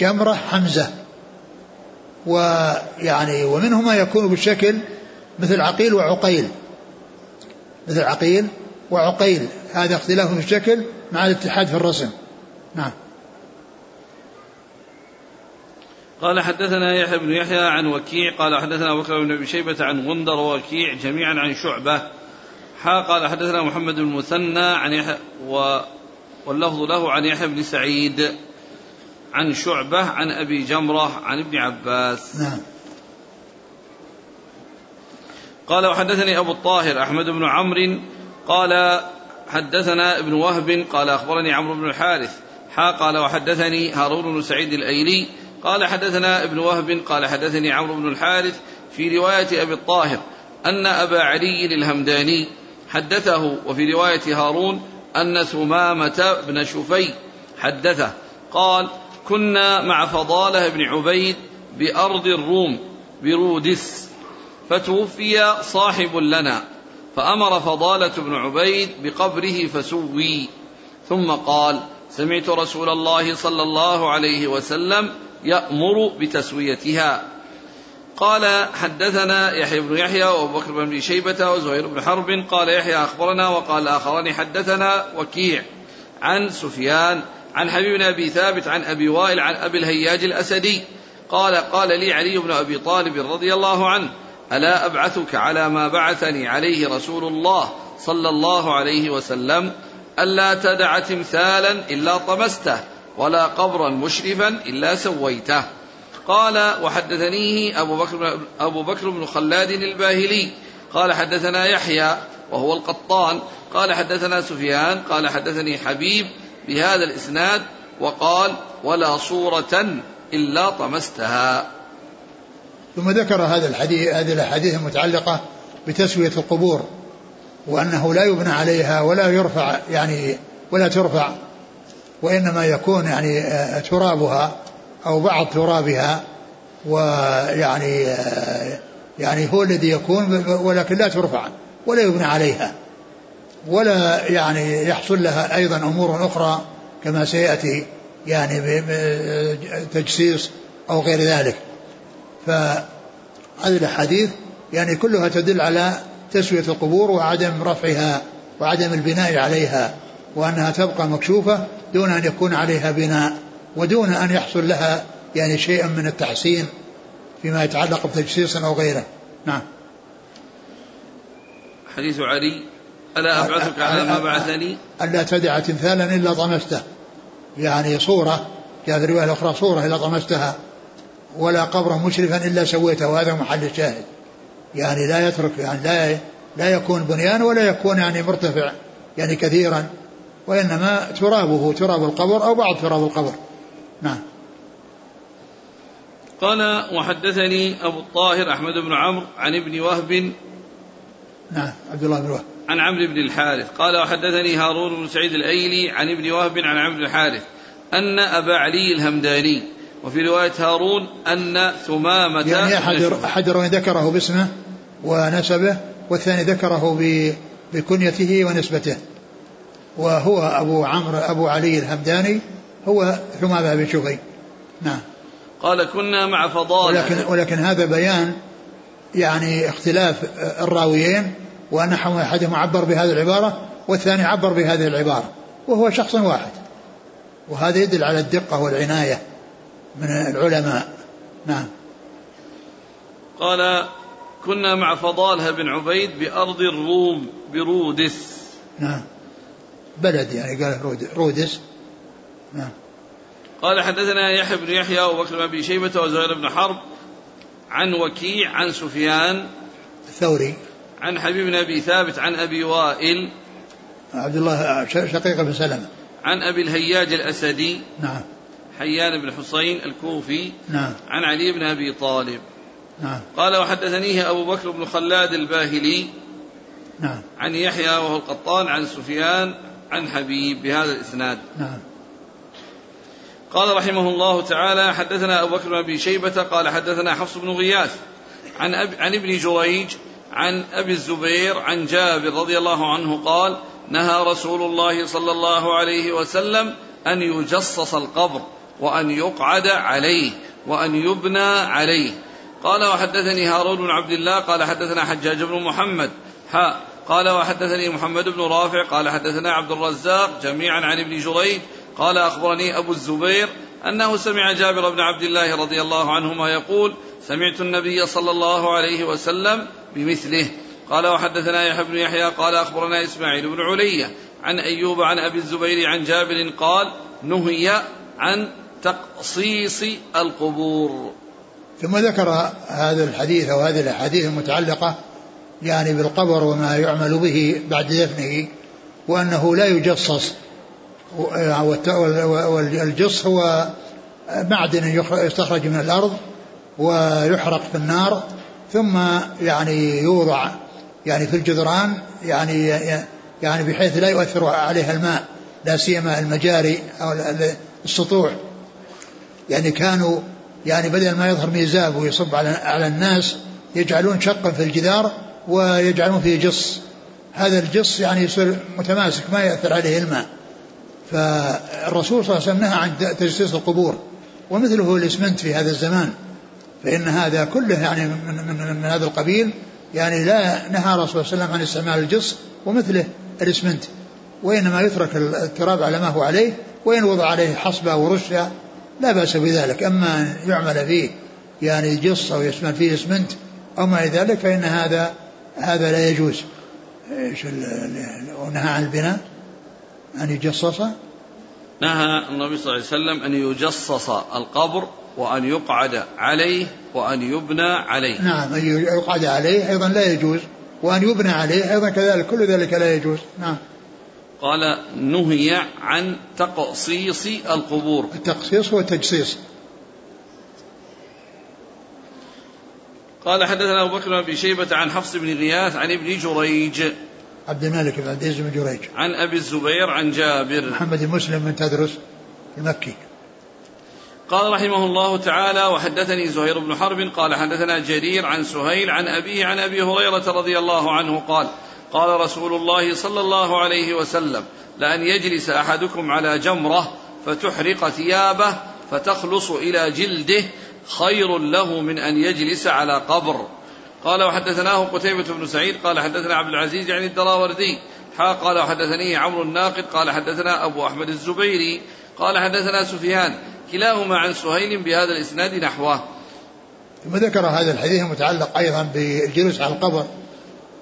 جمرة حمزة. ويعني ومنه ما يكون بالشكل مثل عقيل وعقيل. مثل عقيل وعقيل هذا اختلاف في الشكل مع الاتحاد في الرسم. نعم. قال حدثنا يحيى بن يحيى عن وكيع قال حدثنا أبو بكر بن أبي شيبة عن غندر ووكيع جميعا عن شعبة. حا قال حدثنا محمد بن المثنى عن يحيى و واللفظ له عن يحيى بن سعيد عن شعبة عن أبي جمرة عن ابن عباس. نعم. قال وحدثني أبو الطاهر أحمد بن عمرو قال حدثنا ابن وهب قال أخبرني عمرو بن الحارث. حا قال وحدثني هارون بن سعيد الأيلي قال حدثنا ابن وهب قال حدثني عمرو بن الحارث في رواية أبي الطاهر أن أبا علي الهمداني حدثه وفي رواية هارون أن ثمامة بن شفي حدثه قال كنا مع فضالة بن عبيد بأرض الروم برودس فتوفي صاحب لنا فأمر فضالة بن عبيد بقبره فسوي ثم قال سمعت رسول الله صلى الله عليه وسلم يأمر بتسويتها. قال حدثنا يحيى بن يحيى وأبو بكر بن شيبة وزهير بن حرب. قال يحيى أخبرنا وقال الآخران حدثنا وكيع عن سفيان عن حبيب بن أبي ثابت عن أبي وائل عن أبي الهياج الأسدي. قال قال لي علي بن أبي طالب رضي الله عنه ألا أبعثك على ما بعثني عليه رسول الله صلى الله عليه وسلم ألا تدع تمثالا إلا طمسته؟ ولا قبرا مشرفا إلا سويته. قال وحدثنيه أبو بكر, أبو بكر بن خلاد الباهلي. قال حدثنا يحيى وهو القطان. قال حدثنا سفيان. قال حدثني حبيب بهذا الإسناد. وقال ولا صورة إلا طمستها. ثم ذكر هذا الحديث هذه الأحاديث المتعلقة بتسوية القبور وأنه لا يبنى عليها ولا يرفع يعني ولا ترفع وإنما يكون يعني آه، ترابها أو بعض ترابها ويعني آه، يعني هو الذي يكون ولكن لا ترفع ولا يبنى عليها ولا يعني يحصل لها أيضا أمور أخرى كما سيأتي يعني تجسيس أو غير ذلك. فهذه الأحاديث يعني كلها تدل على تسوية القبور وعدم رفعها وعدم البناء عليها. وأنها تبقى مكشوفة دون أن يكون عليها بناء ودون أن يحصل لها يعني شيء من التحسين فيما يتعلق بتجسيس أو غيره. نعم. حديث علي ألا أبعثك على ما بعثني ألا تدع تمثالا إلا طمسته. يعني صورة جاء الرواية الأخرى صورة إلا طمستها ولا قبرا مشرفا إلا سويته وهذا محل الشاهد. يعني لا يترك يعني لا لا يكون بنيان ولا يكون يعني مرتفع يعني كثيرا. وإنما ترابه تراب القبر أو بعض تراب القبر. نعم. قال وحدثني أبو الطاهر أحمد بن عمرو عن ابن وهب. نعم عبد الله بن وهب. عن عمرو بن الحارث. قال وحدثني هارون بن سعيد الأيلي عن ابن وهب عن عمرو بن الحارث أن أبا علي الهمداني وفي رواية هارون أن ثمامة يعني احد أحد ذكره باسمه ونسبه والثاني ذكره بكنيته ونسبته. وهو أبو عمرو أبو علي الهمداني هو ثمامه بن شفي نعم. قال كنا مع فضالة. ولكن ولكن هذا بيان يعني اختلاف الراويين وأن أحدهم عبر بهذه العبارة والثاني عبر بهذه العبارة وهو شخص واحد. وهذا يدل على الدقة والعناية من العلماء. نعم. قال كنا مع فضالها بن عبيد بأرض الروم برودس. نعم. بلد يعني قال رودس نعم. قال حدثنا يحيى بن يحيى وبكر بن أبي شيبة وزهير بن حرب عن وكيع عن سفيان الثوري. عن حبيب بن أبي ثابت عن أبي وائل عبد الله شقيق بن سلمة. عن أبي الهياج الأسدي نعم. حيان بن حسين الكوفي نعم. عن علي بن أبي طالب. نعم. قال وحدثنيه أبو بكر بن خلاد الباهلي نعم. عن يحيى وهو القطان عن سفيان عن حبيب بهذا الإسناد. نعم. قال رحمه الله تعالى حدثنا أبو بكر بن شيبة قال حدثنا حفص بن غياث عن أب عن ابن جريج عن أبي الزبير عن جابر رضي الله عنه قال نهى رسول الله صلى الله عليه وسلم أن يجصص القبر وأن يقعد عليه وأن يبنى عليه. قال وحدثني هارون بن عبد الله قال حدثنا حجاج بن محمد حاء قال وحدثني محمد بن رافع قال حدثنا عبد الرزاق جميعا عن ابن جريج قال أخبرني أبو الزبير أنه سمع جابر بن عبد الله رضي الله عنهما يقول سمعت النبي صلى الله عليه وسلم بمثله. قال وحدثنا يحيى بن يحيى قال أخبرنا إسماعيل بن علية عن أيوب عن أبي الزبير عن جابر قال نهي عن تقصيص القبور. ثم ذكر هذا الحديث أو هذه الأحاديث المتعلقة يعني بالقبر وما يعمل به بعد دفنه وأنه لا يجصص. والجص هو معدن يستخرج من الأرض ويحرق في النار ثم يعني يوضع يعني في الجدران يعني يعني بحيث لا يؤثر عليها الماء لا سيما المجاري أو السطوح يعني كانوا يعني بدل ما يظهر ميزاب ويصب على على الناس يجعلون شقا في الجدار ويجعلون فيه جص. هذا الجص يعني يصير متماسك ما يأثر عليه الماء. فالرسول صلى الله عليه وسلم نهى عن تجسيس القبور ومثله الإسمنت في هذا الزمان. فإن هذا كله يعني من, من, من هذا القبيل يعني لا نهى الرسول صلى الله عليه وسلم عن استعمال الجص ومثله الإسمنت. وإنما يترك التراب على ما هو عليه وإن وضع عليه حصبة ورشة لا بأس بذلك. أما أن يعمل فيه يعني جص أو يشمل فيه إسمنت أو ما ذلك فإن هذا هذا لا يجوز. إيش ونهى عن البناء؟ أن يجصص؟ نهى النبي صلى الله عليه وسلم أن يجصص القبر وأن يقعد عليه وأن يبنى عليه. نعم أن يقعد عليه أيضا لا يجوز. وأن يبنى عليه أيضا كذلك كل ذلك لا يجوز. نعم. قال نهي عن تقصيص القبور. التقصيص هو التجصيص. قال حدثنا أبو بكر بن شيبة عن حفص بن غياث عن ابن جريج. عبد الملك بن عبد العزيز بن جريج. عن أبي الزبير عن جابر. محمد مسلم بن تدرس المكي قال رحمه الله تعالى وحدثني زهير بن حرب. قال حدثنا جرير عن سهيل عن أبيه عن أبي هريرة رضي الله عنه قال قال رسول الله صلى الله عليه وسلم لأن يجلس أحدكم على جمرة فتحرق ثيابه فتخلص إلى جلده خير له من أن يجلس على قبر. قال وحدثناه قتيبة بن سعيد قال حدثنا عبد العزيز يعني الدراوردي حا قال وحدثني عمرو الناقد قال حدثنا أبو أحمد الزبيري قال حدثنا سفيان كلاهما عن سهيل بهذا الإسناد نحوه. ثم ذكر هذا الحديث المتعلق أيضا بالجلوس على القبر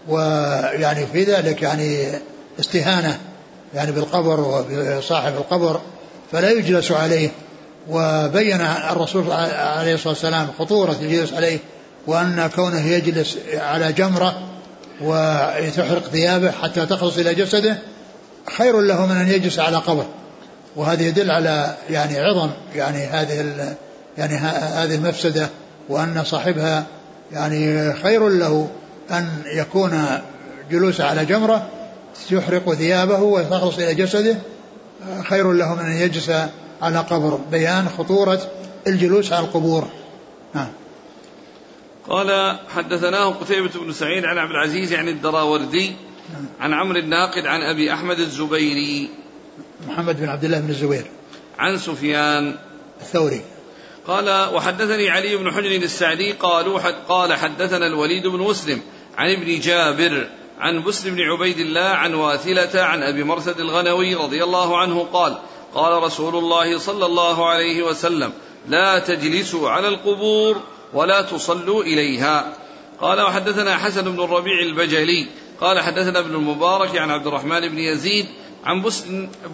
ويعني في ذلك يعني استهانة يعني بالقبر وبصاحب القبر فلا يجلس عليه. وبين الرسول عليه الصلاة والسلام خطورة الجلوس عليه وأن كونه يجلس على جمرة وتحرق ثيابه حتى تخلص إلى جسده خير له من أن يجلس على قبر. وهذا يدل على يعني عظم يعني هذه يعني هذه المفسدة وأن صاحبها يعني خير له أن يكون جلوسه على جمرة يحرق ثيابه وتخلص إلى جسده خير له من أن يجلس على قبر. بيان خطورة الجلوس على القبور. نعم. قال حدثناه قتيبة بن سعيد عن عبد العزيز عن الدراوردي عن عمرو الناقد عن أبي أحمد الزبيري. محمد بن عبد الله بن الزبير. عن سفيان الثوري. قال وحدثني علي بن حجر السعدي قالوا حد قال حدثنا الوليد بن مسلم عن ابن جابر عن بسر بن عبيد الله عن واثلة عن أبي مرثد الغنوي رضي الله عنه قال قال رسول الله صلى الله عليه وسلم لا تجلسوا على القبور ولا تصلوا إليها. قال وحدثنا حسن بن الربيع البجلي قال حدثنا ابن المبارك عن عبد الرحمن بن يزيد عن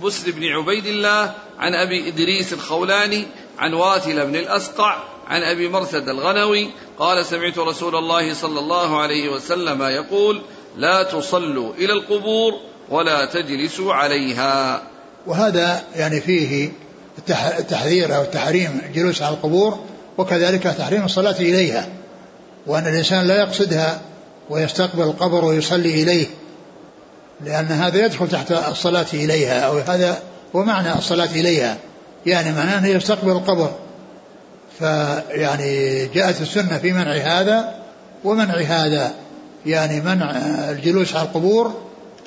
بسر, بن عبيد الله عن أبي إدريس الخولاني عن واتل بن الأسقع عن أبي مرثد الغنوي قال سمعت رسول الله صلى الله عليه وسلم يقول لا تصلوا إلى القبور ولا تجلسوا عليها. وهذا يعني فيه التحذير أو التحريم الجلوس على القبور وكذلك تحريم الصلاة إليها وأن الإنسان لا يقصدها ويستقبل القبر ويصلي إليه لأن هذا يدخل تحت الصلاة إليها أو هذا هو معنى الصلاة إليها يعني معناه أنه يستقبل القبر. فيعني جاءت السنة في منع هذا ومنع هذا يعني منع الجلوس على القبور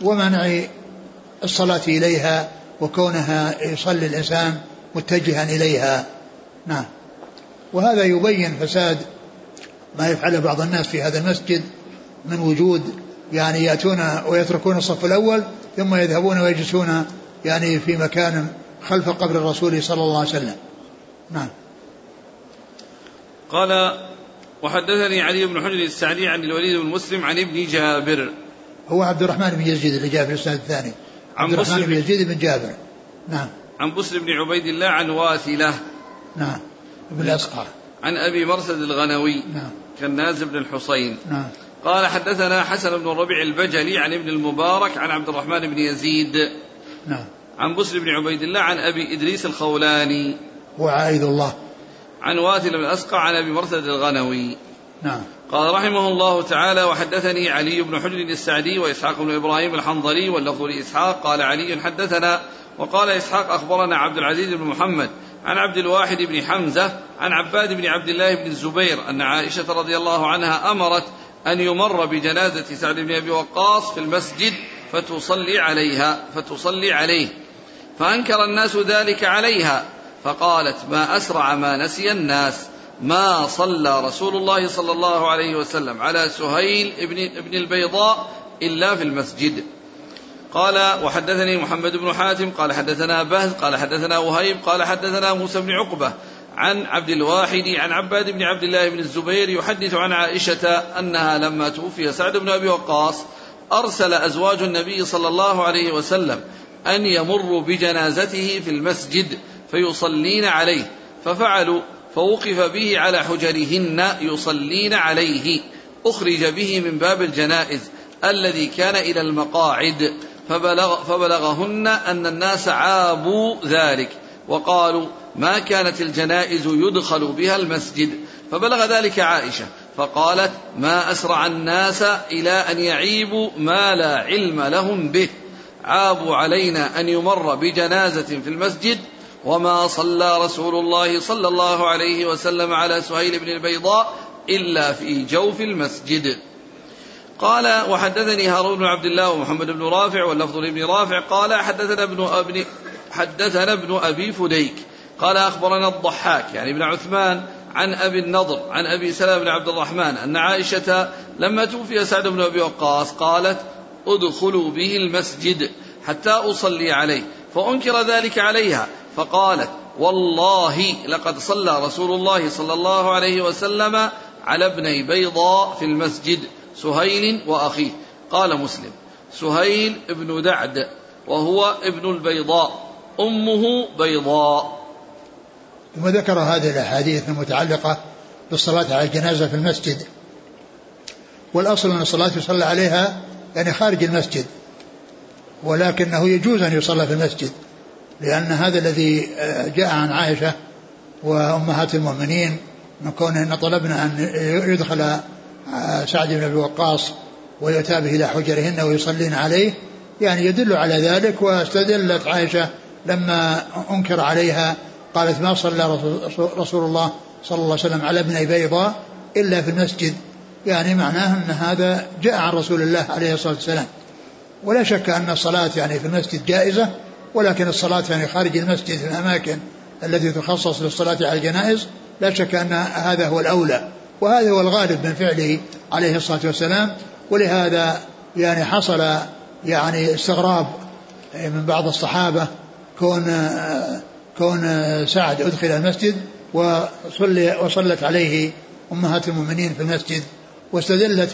ومنع الصلاة إليها. وكونها يصلي الإنسان متجها إليها. نعم. وهذا يبين فساد ما يفعله بعض الناس في هذا المسجد من وجود يعني يأتون ويتركون الصف الأول ثم يذهبون ويجلسون يعني في مكان خلف قبر الرسول صلى الله عليه وسلم. نعم. قال وحدثني علي بن حجر السعدي عن الوليد بن مسلم عن ابن جابر. هو عبد الرحمن بن يزيد في الاسناد الثاني. عبد الرحمن بن يزيد بن جابر. نعم. عن بسر بن عبيد الله عن واثلة. نعم. ابن الأسقع عن أبي مرثد الغنوي. نعم. كالناز بن الحصين. نعم. قال حدثنا حسن بن الربيع البجلي عن ابن المبارك عن عبد الرحمن بن يزيد. نعم. عن بسر بن عبيد الله عن أبي إدريس الخولاني. وعائد الله. عن واثل بن أسقع عن أبي مرثد الغنوي. نعم. قال رحمه الله تعالى وحدثني علي بن حجر السعدي وإسحاق بن إبراهيم الحنظلي واللفظ لإسحاق قال علي حدثنا وقال إسحاق أخبرنا عبد العزيز بن محمد عن عبد الواحد بن حمزة عن عباد بن عبد الله بن الزبير أن عائشة رضي الله عنها أمرت أن يمر بجنازة سعد بن أبي وقاص في المسجد فتصلي عليها فتصلي عليه فأنكر الناس ذلك عليها فقالت ما أسرع ما نسي الناس. ما صلى رسول الله صلى الله عليه وسلم على سهيل ابن, ابن البيضاء إلا في المسجد. قال وحدثني محمد بن حاتم قال حدثنا بهز قال حدثنا وهيب قال حدثنا موسى بن عقبة عن عبد الواحد عن عباد بن عبد الله بن الزبير يحدث عن عائشة أنها لما توفي سعد بن أبي وقاص أرسل أزواج النبي صلى الله عليه وسلم أن يمروا بجنازته في المسجد فيصلين عليه ففعلوا فوقف به على حجرهن يصلين عليه. أخرج به من باب الجنائز الذي كان إلى المقاعد. فبلغ فبلغهن أن الناس عابوا ذلك وقالوا ما كانت الجنائز يدخل بها المسجد. فبلغ ذلك عائشة فقالت ما أسرع الناس إلى أن يعيبوا ما لا علم لهم به. عابوا علينا أن يمر بجنازة في المسجد وما صلى رسول الله صلى الله عليه وسلم على سهيل بن البيضاء إلا في جوف المسجد. قال وحدثني هارون بن عبد الله ومحمد بن رافع واللفظ لابن رافع. قال حدثنا ابن ابن حدثنا ابن ابي فديك. قال اخبرنا الضحاك يعني ابن عثمان عن ابي النضر عن ابي سلمه بن عبد الرحمن ان عائشه لما توفي سعد بن ابي وقاص قالت ادخلوا به المسجد حتى اصلي عليه. فأنكر ذلك عليها فقالت والله لقد صلى رسول الله صلى الله عليه وسلم على ابني بيضاء في المسجد سهيل وأخيه. قال مسلم سهيل ابن دعد وهو ابن البيضاء أمه بيضاء. ثم ذكر هذه الأحاديث المتعلقة بالصلاة على الجنازة في المسجد. والأصل أن الصلاة يصلى عليها يعني خارج المسجد. ولكنه يجوز أن يصلى في المسجد لأن هذا الذي جاء عن عائشة وأمهات المؤمنين من كونهن طلبنا أن يدخل سعد بن أبي وقاص ويؤتى به إلى حجرهن ويصلين عليه يعني يدل على ذلك واستدلت عائشة لما أنكر عليها قالت ما صلى رسول الله صلى الله عليه وسلم على ابن بيضاء إلا في المسجد. يعني معناه أن هذا جاء عن رسول الله عليه الصلاة والسلام. ولا شك أن الصلاة يعني في المسجد جائزة ولكن الصلاة يعني خارج المسجد في الأماكن التي تخصص للصلاة على الجنائز لا شك أن هذا هو الأولى. وهذا هو الغالب من فعله عليه الصلاة والسلام. ولهذا يعني حصل يعني استغراب من بعض الصحابة كون كون سعد أدخل المسجد وصلي وصلت عليه أمهات المؤمنين في المسجد واستدلت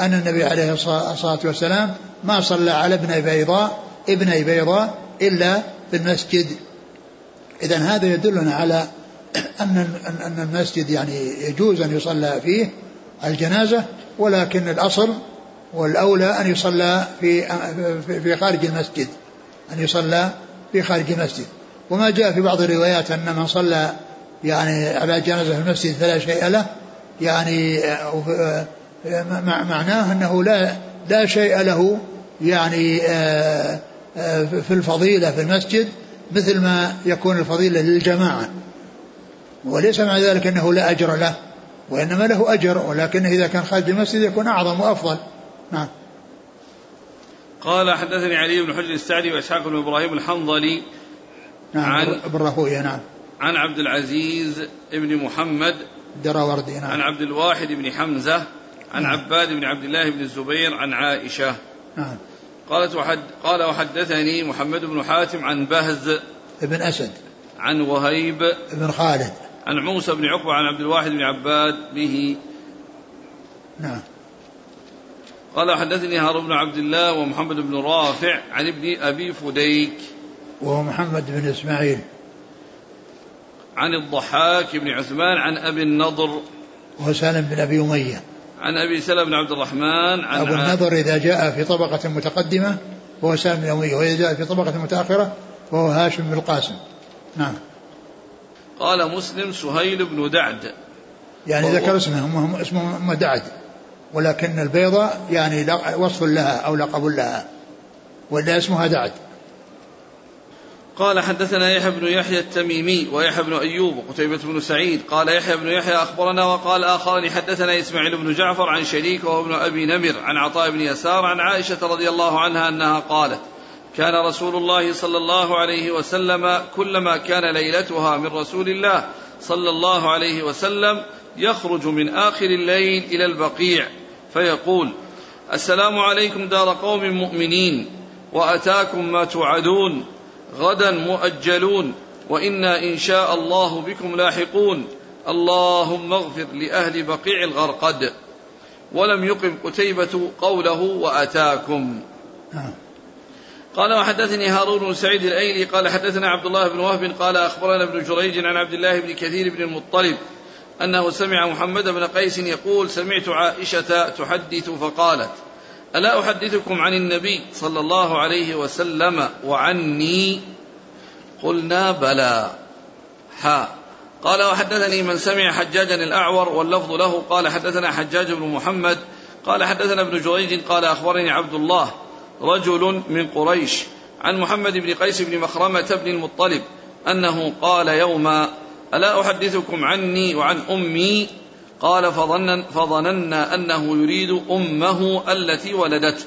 أن النبي عليه الصلاة والسلام ما صلى على ابن بيضاء ابن بيضاء إلا في المسجد. إذا هذا يدلنا على أن أن المسجد يعني يجوز أن يصلى فيه الجنازة ولكن الأصل والأولى أن يصلى في في خارج المسجد أن يصلى في خارج المسجد. وما جاء في بعض الروايات أن من صلى يعني على جنازة في المسجد فلا شيء له يعني معناه أنه لا لا شيء له يعني آه، آه، في الفضيلة في المسجد مثل ما يكون الفضيلة للجماعة. وليس مع ذلك أنه لا أجر له وإنما له أجر ولكن إذا كان خارج المسجد يكون أعظم وأفضل. نعم. قال حدثني علي بن حجر السعدي وإسحاق بن إبراهيم الحنظلي نعم عن ابن راهويه نعم. عن عبد العزيز بن محمد دراوردي نعم. عن عبد الواحد بن حمزة عن نعم. عباد بن عبد الله بن الزبير عن عائشة. نعم. قالت وحد قال وحدثني محمد بن حاتم عن بهز. بن أسد. عن وهيب. بن خالد. عن موسى بن عقبة عن عبد الواحد بن عباد به. نعم. قال حدثني هارون بن عبد الله ومحمد بن رافع عن ابن أبي فديك. وهو محمد بن إسماعيل. عن الضحاك بن عثمان عن أبي النضر. وهو سالم بن أبي أمية. عن أبي سلمة بن عبد الرحمن عن أبو النضر إذا جاء في طبقة متقدمة وهو سالم بن أمية وإذا جاء في طبقة متأخرة فهو هاشم بن القاسم. نعم. قال مسلم سهيل بن دعد. يعني ذكر اسمه هم اسمه أم دعد. ولكن البيضة يعني وصف لها أو لقب لها ولا اسمها دعد. قال حدثنا يحيى بن يحيى التميمي ويحيى بن أيوب وقتيبة بن سعيد قال يحيى بن يحيى أخبرنا وقال اخرني حدثنا إسماعيل بن جعفر عن شريك وهو ابن أبي نمر عن عطاء بن يسار عن عائشة رضي الله عنها أنها قالت كان رسول الله صلى الله عليه وسلم كلما كان ليلتها من رسول الله صلى الله عليه وسلم يخرج من آخر الليل إلى البقيع فيقول السلام عليكم دار قوم مؤمنين وأتاكم ما توعدون غدا مؤجلون وإنا إن شاء الله بكم لاحقون. اللهم اغفر لأهل بقيع الغرقد. ولم يقم قتيبة قوله وأتاكم. قال وحدثني هارون بن سعيد الأيلي قال حدثنا عبد الله بن وهب قال أخبرنا ابن جريج عن عبد الله بن كثير بن المطلب أنه سمع محمد بن قيس يقول سمعت عائشة تحدث فقالت ألا أحدثكم عن النبي صلى الله عليه وسلم وعني؟ قلنا بلى. حا قال وحدثني من سمع حجاجا الأعور واللفظ له. قال حدثنا حجاج بن محمد. قال حدثنا ابن جريج. قال أخبرني عبد الله رجل من قريش عن محمد بن قيس بن مخرمة بن المطلب أنه قال يوما ألا أحدثكم عني وعن أمي؟ قال فظنن فظننا أنه يريد أمه التي ولدته.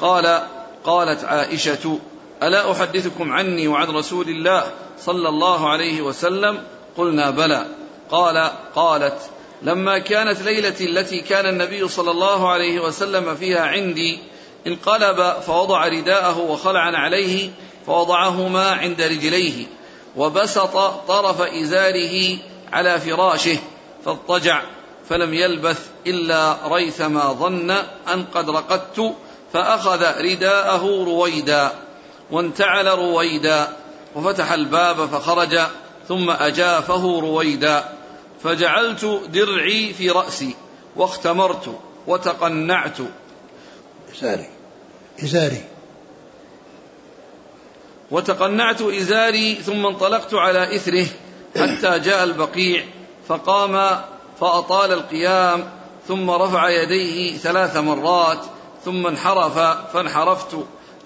قال قالت عائشة ألا أحدثكم عني وعن رسول الله صلى الله عليه وسلم؟ قلنا بلى. قال قالت لما كانت ليلتي التي كان النبي صلى الله عليه وسلم فيها عندي انقلب فوضع رداءه وخلع عليه فوضعهما عند رجليه وبسط طرف إزاره على فراشه. فاضطجع فلم يلبث إلا ريثما ظن أن قد رقدت فأخذ رداءه رويدا وانتعل رويدا وفتح الباب فخرج ثم أجافه رويدا فجعلت درعي في رأسي واختمرت وتقنعت. إزاري. إزاري. وتقنعت إزاري ثم انطلقت على إثره حتى جاء البقيع فقام فأطال القيام ثم رفع يديه ثلاث مرات ثم انحرف فانحرفت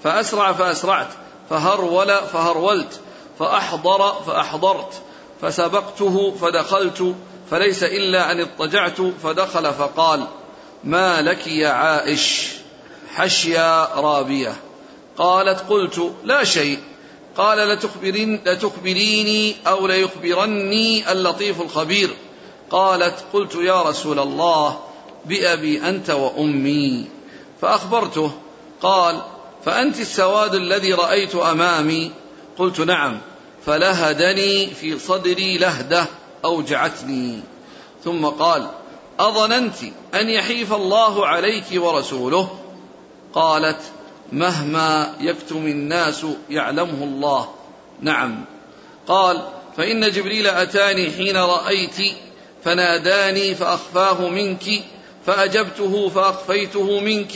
فأسرع فأسرعت فهرول فهرولت فأحضر فأحضرت فسبقته فدخلت فليس إلا أن اضطجعت فدخل فقال ما لك يا عائش؟ حشيا رابية. قالت قلت لا شيء. قال لتخبرين لتخبريني أو ليخبرني اللطيف الخبير. قالت قلت يا رسول الله بأبي أنت وأمي. فأخبرته. قال فأنت السواد الذي رأيت أمامي؟ قلت نعم. فلهدني في صدري لهدة أوجعتني. ثم قال أظننت أن يحيف الله عليك ورسوله؟ قالت مهما يكتم الناس يعلمه الله. نعم. قال فإن جبريل أتاني حين رأيت فناداني فأخفاه منك فأجبته فأخفيته منك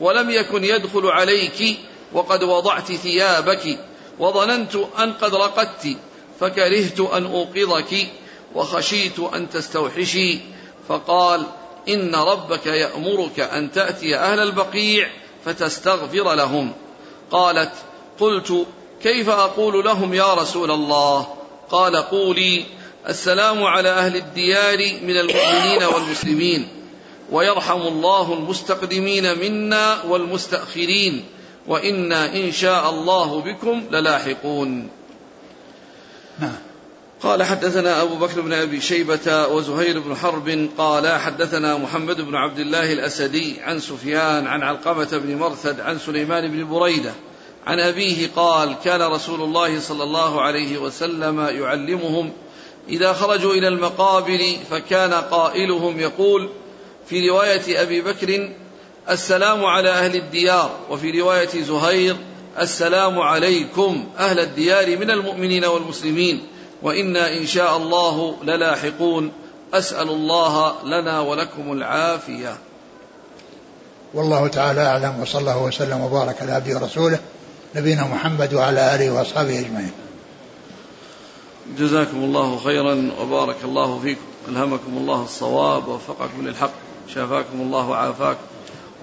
ولم يكن يدخل عليك وقد وضعت ثيابك وظننت أن قد رقدت فكرهت أن أوقظك وخشيت أن تستوحشي. فقال إن ربك يأمرك أن تأتي أهل البقيع فتستغفر لهم. قالت قلت كيف أقول لهم يا رسول الله؟ قال قولي السلام على أهل الديار من المؤمنين والمسلمين ويرحم الله المستقدمين منا والمستأخرين وإنا إن شاء الله بكم للاحقون. نعم. قال حدثنا أبو بكر بن أبي شيبة وزهير بن حرب قال حدثنا محمد بن عبد الله الأسدي عن سفيان عن علقمة بن مرثد عن سليمان بن بريدة عن أبيه قال كان رسول الله صلى الله عليه وسلم يعلمهم إذا خرجوا إلى المقابر فكان قائلهم يقول في رواية أبي بكر السلام على أهل الديار وفي رواية زهير السلام عليكم أهل الديار من المؤمنين والمسلمين وإنا إن شاء الله للاحقون. أسأل الله لنا ولكم العافية. والله تعالى أعلم وصلى الله وسلم وبارك على عبده ورسوله نبينا محمد وعلى آله وأصحابه أجمعين. جزاكم الله خيرا وبارك الله فيكم. ألهمكم الله الصواب ووفقكم للحق. شافاكم الله وعافاكم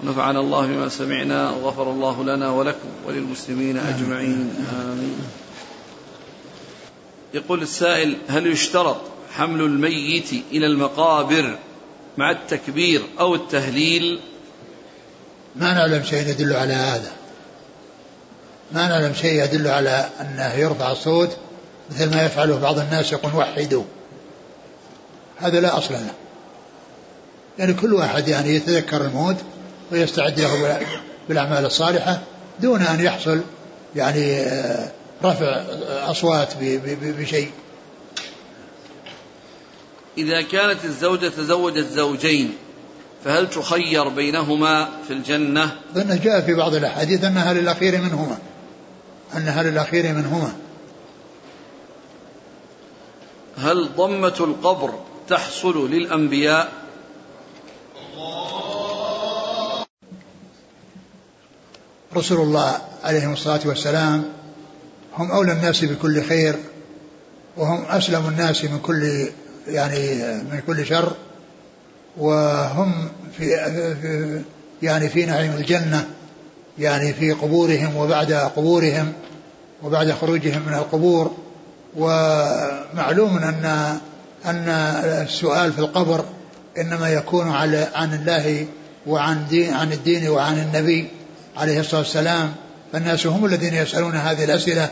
ونفعنا الله بما سمعنا. وغفر الله لنا ولكم وللمسلمين أجمعين. آمين. يقول السائل هل يشترط حمل الميت إلى المقابر مع التكبير أو التهليل؟ ما نعلم شيء يدل على هذا. ما نعلم شيء يدل على أنه يرفع الصوت مثل ما يفعله بعض الناس يقول وحدوا. هذا لا أصل له. يعني كل واحد يعني يتذكر الموت ويستعد له بالأعمال الصالحة دون أن يحصل يعني آه، رفع أصوات بشيء إذا كانت الزوجة تزوجت زوجين فهل تخير بينهما في الجنة؟ ظن جاء في بعض الأحاديث أنها للأخير منهما أنها للأخير منهما هل ضمة القبر تحصل للأنبياء؟ رسول الله عليه الصلاة والسلام هم أولى الناس بكل خير وهم أسلم الناس من كل يعني من كل شر وهم في, يعني في نعيم الجنة يعني في قبورهم وبعد قبورهم وبعد خروجهم من القبور. ومعلوم أن أن السؤال في القبر إنما يكون على عن الله وعن دين عن الدين وعن النبي عليه الصلاة والسلام. فالناس هم الذين يسألون هذه الأسئلة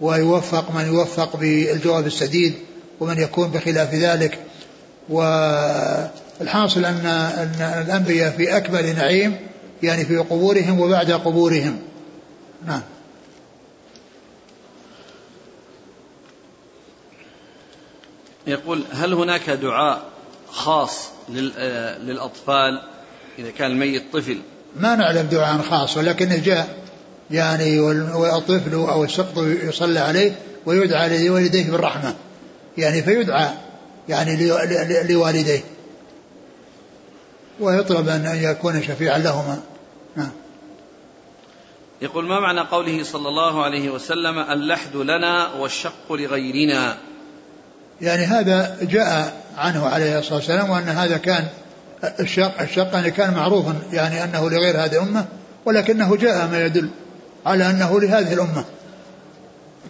ويوفق من يوفق بالجواب السديد ومن يكون بخلاف ذلك. والحاصل أن أن الأنبياء في أكبر نعيم يعني في قبورهم وبعد قبورهم. نعم. يقول هل هناك دعاء خاص للأطفال إذا كان الميت طفل؟ ما نعلم دعاء خاص ولكنه جاء يعني والطفل أو السقط يصلى عليه ويدعى لوالديه بالرحمة. يعني فيدعى يعني لوالديه. ويطلب أن يكون شفيعا لهما. نعم. يقول ما معنى قوله صلى الله عليه وسلم اللحد لنا والشق لغيرنا؟ يعني هذا جاء عنه عليه الصلاة والسلام وأن هذا كان الشق الشق يعني كان معروفا يعني أنه لغير هذه الأمة ولكنه جاء ما يدل على أنه لهذه الأمة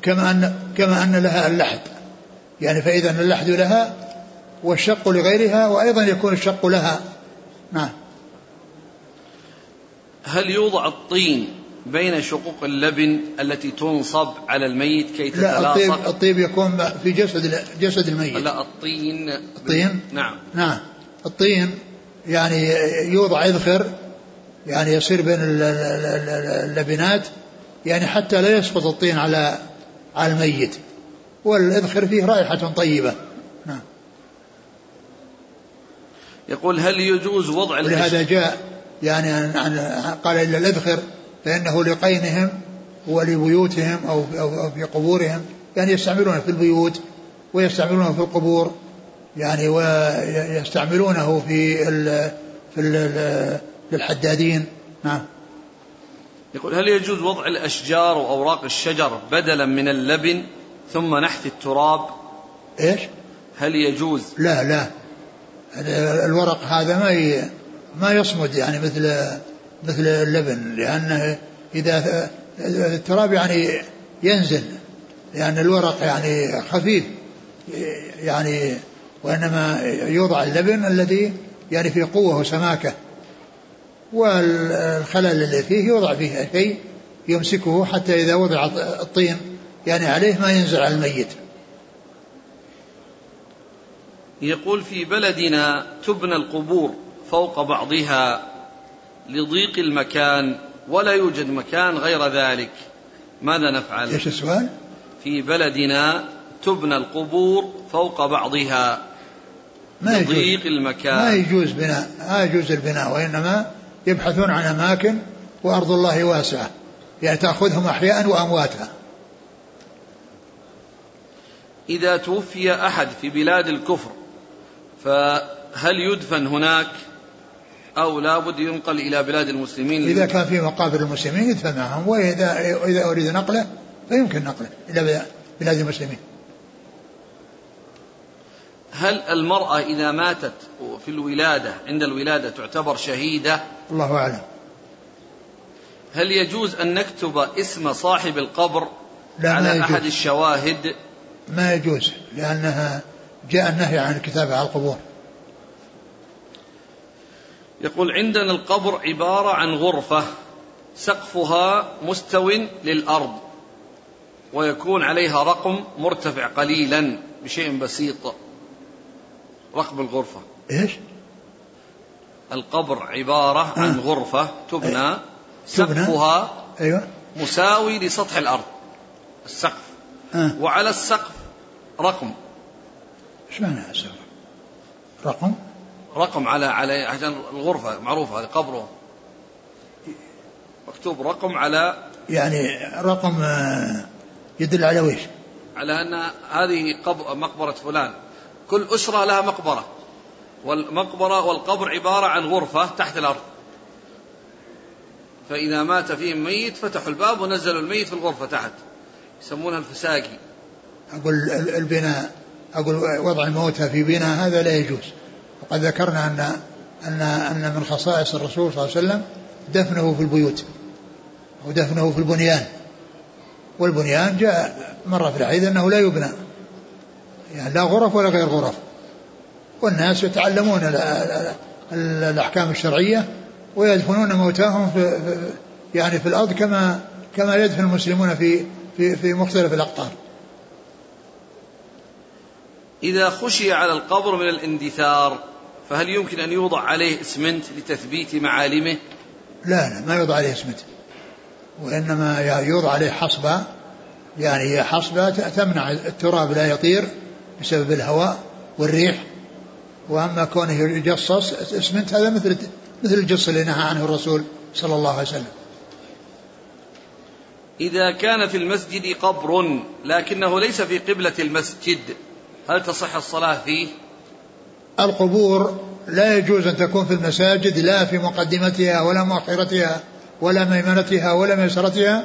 كما أن كما أن لها اللحد. يعني فإذا اللحد لها والشق لغيرها وأيضا يكون الشق لها. نعم. هل يوضع الطين بين شقوق اللبن التي تنصب على الميت كي تتلاصق لا الطيب, الطيب يكون في جسد جسد الميت. لا الطين الطين؟ نعم. نعم. الطين يعني يوضع يذخر يعني يصير بين اللبنات يعني حتى لا يسقط الطين على على الميت والإذخر فيه رائحة طيبة. نعم. يقول هل يجوز وضع ولهذا جاء يعني عن قال إلا الأذخر فإنه لقينهم ولبيوتهم أو, أو في قبورهم يعني يستعملونه في البيوت ويستعملونه في القبور يعني ويستعملونه في ال في ال للحدادين. نعم. يقول هل يجوز وضع الأشجار وأوراق الشجر بدلا من اللبن ثم نحت التراب؟ إيش؟ هل يجوز؟ لا لا. الورق هذا ما ما يصمد يعني مثل مثل اللبن لأنه إذا التراب يعني ينزل لأن الورق يعني خفيف يعني وإنما يوضع اللبن الذي يعني فيه قوة وسماكة. والخلل الذي فيه يوضع فيه شيء يمسكه حتى إذا وضع الطين يعني عليه ما ينزل على الميت. يقول في بلدنا تبنى القبور فوق بعضها لضيق المكان ولا يوجد مكان غير ذلك. ماذا نفعل؟ إيش السؤال؟ في بلدنا تبنى القبور فوق بعضها ما لضيق المكان. ما يجوز بناء ما يجوز البناء وإنما يبحثون عن أماكن وأرض الله واسعة يعني تأخذهم أحياء وأمواتا. إذا توفي أحد في بلاد الكفر فهل يدفن هناك؟ أو لابد ينقل إلى بلاد المسلمين؟ إذا كان في مقابر المسلمين يدفن معهم وإذا إذا أريد نقله فيمكن نقله إلى بلاد المسلمين. هل المرأة إذا ماتت في الولادة عند الولادة تعتبر شهيدة؟ الله أعلم. هل يجوز أن نكتب اسم صاحب القبر لا على يجوز. أحد الشواهد؟ ما يجوز لأنها جاء النهي عن الكتابة على القبور. يقول عندنا القبر عبارة عن غرفة سقفها مستو للأرض ويكون عليها رقم مرتفع قليلا بشيء بسيط. رقم الغرفة إيش؟ القبر عبارة عن آه. غرفة تبنى تبنى سقفها أيوه مساوي لسطح الأرض السقف آه. وعلى السقف رقم إيش معنى السقف؟ رقم؟ رقم على على عشان الغرفة معروفة هذه قبره مكتوب رقم على يعني رقم آه، يدل على ويش؟ على أن هذه قبر مقبرة فلان كل أسرة لها مقبرة. والمقبرة والقبر عبارة عن غرفة تحت الأرض. فإذا مات فيهم ميت فتحوا الباب ونزلوا الميت في الغرفة تحت. يسمونها الفساقي. أقول البناء أقول وضع الموتى في بناء هذا لا يجوز. وقد ذكرنا أن أن أن من خصائص الرسول صلى الله عليه وسلم دفنه في البيوت. ودفنه في البنيان. والبنيان جاء مرة في الحديث أنه لا يبنى. يعني لا غرف ولا غير غرف. والناس يتعلمون الأحكام الشرعية ويدفنون موتاهم في يعني في الأرض كما كما يدفن المسلمون في في في مختلف الأقطار. إذا خشي على القبر من الاندثار فهل يمكن أن يوضع عليه اسمنت لتثبيت معالمه؟ لا لا ما يوضع عليه اسمنت. وإنما يوضع عليه حصبة يعني هي حصبة تمنع التراب لا يطير بسبب الهواء والريح وأما كونه يجصص اسمنت هذا مثل مثل الجص اللي نهى عنه الرسول صلى الله عليه وسلم. إذا كان في المسجد قبر لكنه ليس في قبلة المسجد هل تصح الصلاة فيه؟ القبور لا يجوز أن تكون في المساجد لا في مقدمتها ولا مؤخرتها ولا ميمنتها ولا ميسرتها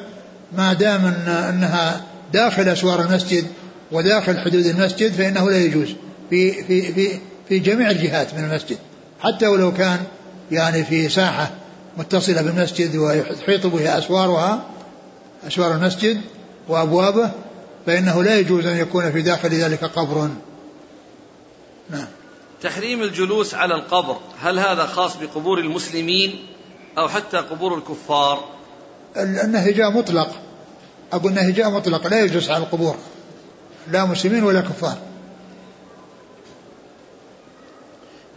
ما دام إن أنها داخل أسوار المسجد وداخل حدود المسجد فإنه لا يجوز. في في في في جميع الجهات من المسجد. حتى ولو كان يعني في ساحة متصلة بالمسجد ويحيط بها أسوارها أسوار المسجد وأبوابه فإنه لا يجوز أن يكون في داخل ذلك قبر. نعم. تحريم الجلوس على القبر هل هذا خاص بقبور المسلمين أو حتى قبور الكفار؟ النهي جاء مطلق. أقول النهي جاء مطلق لا يجلس على القبور. لا مسلمين ولا كفار.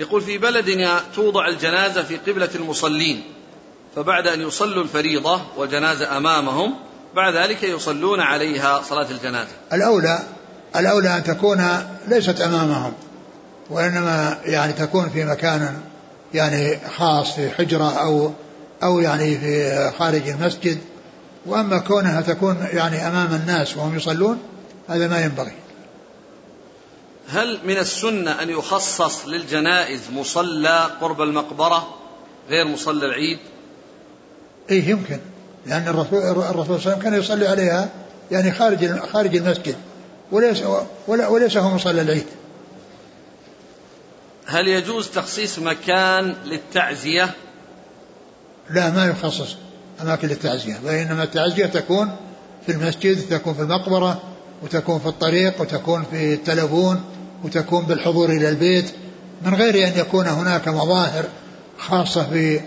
يقول في بلدنا توضع الجنازة في قبلة المصلين فبعد أن يصلوا الفريضة والجنازة أمامهم بعد ذلك يصلون عليها صلاة الجنازة. الأولى الأولى أن تكون ليست أمامهم وإنما يعني تكون في مكان يعني خاص في حجرة أو أو يعني في خارج المسجد وأما كونها تكون يعني أمام الناس وهم يصلون هذا ما ينبغي. هل من السنة أن يخصص للجنائز مصلى قرب المقبرة غير مصلى العيد؟ إيه يمكن. لأن الرسول الرسول صلى الله عليه وسلم كان يصلي عليها يعني خارج خارج المسجد وليس وليس هو مصلى العيد. هل يجوز تخصيص مكان للتعزية؟ لا ما يخصص أماكن للتعزية وإنما التعزية تكون في المسجد تكون في المقبرة وتكون في الطريق وتكون في التلفون وتكون بالحضور إلى البيت من غير أن يكون هناك مظاهر خاصة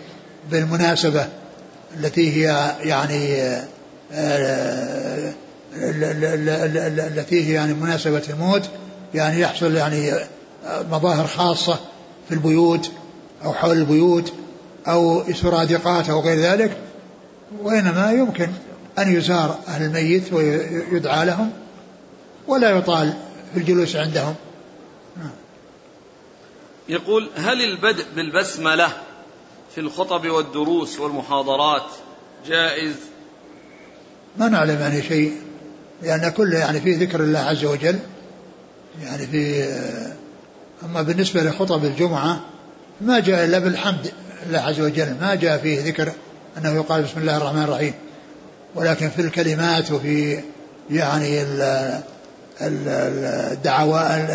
بالمناسبة التي هي يعني التي هي يعني مناسبة الموت يعني يحصل يعني مظاهر خاصة في البيوت أو حول البيوت أو سرادقات أو غير ذلك وإنما يمكن أن يزار أهل الميت ويدعى لهم. ولا يطال في الجلوس عندهم. يقول هل البدء بالبسملة في الخطب والدروس والمحاضرات جائز؟ ما نعلم يعني شيء لأن كله يعني في ذكر الله عز وجل. يعني في أما بالنسبة لخطب الجمعة ما جاء إلا بالحمد لله عز وجل ما جاء فيه ذكر أنه يقال بسم الله الرحمن الرحيم. ولكن في الكلمات وفي يعني الدعوات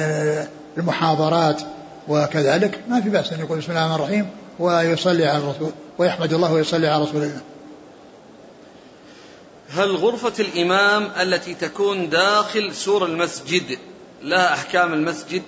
المحاضرات وكذلك. ما في بأس أن يقول بسم الله الرحمن الرحيم ويصلي على الرسول ويحمد الله ويصلي على رسول الله. هل غرفة الإمام التي تكون داخل سور المسجد لها أحكام المسجد؟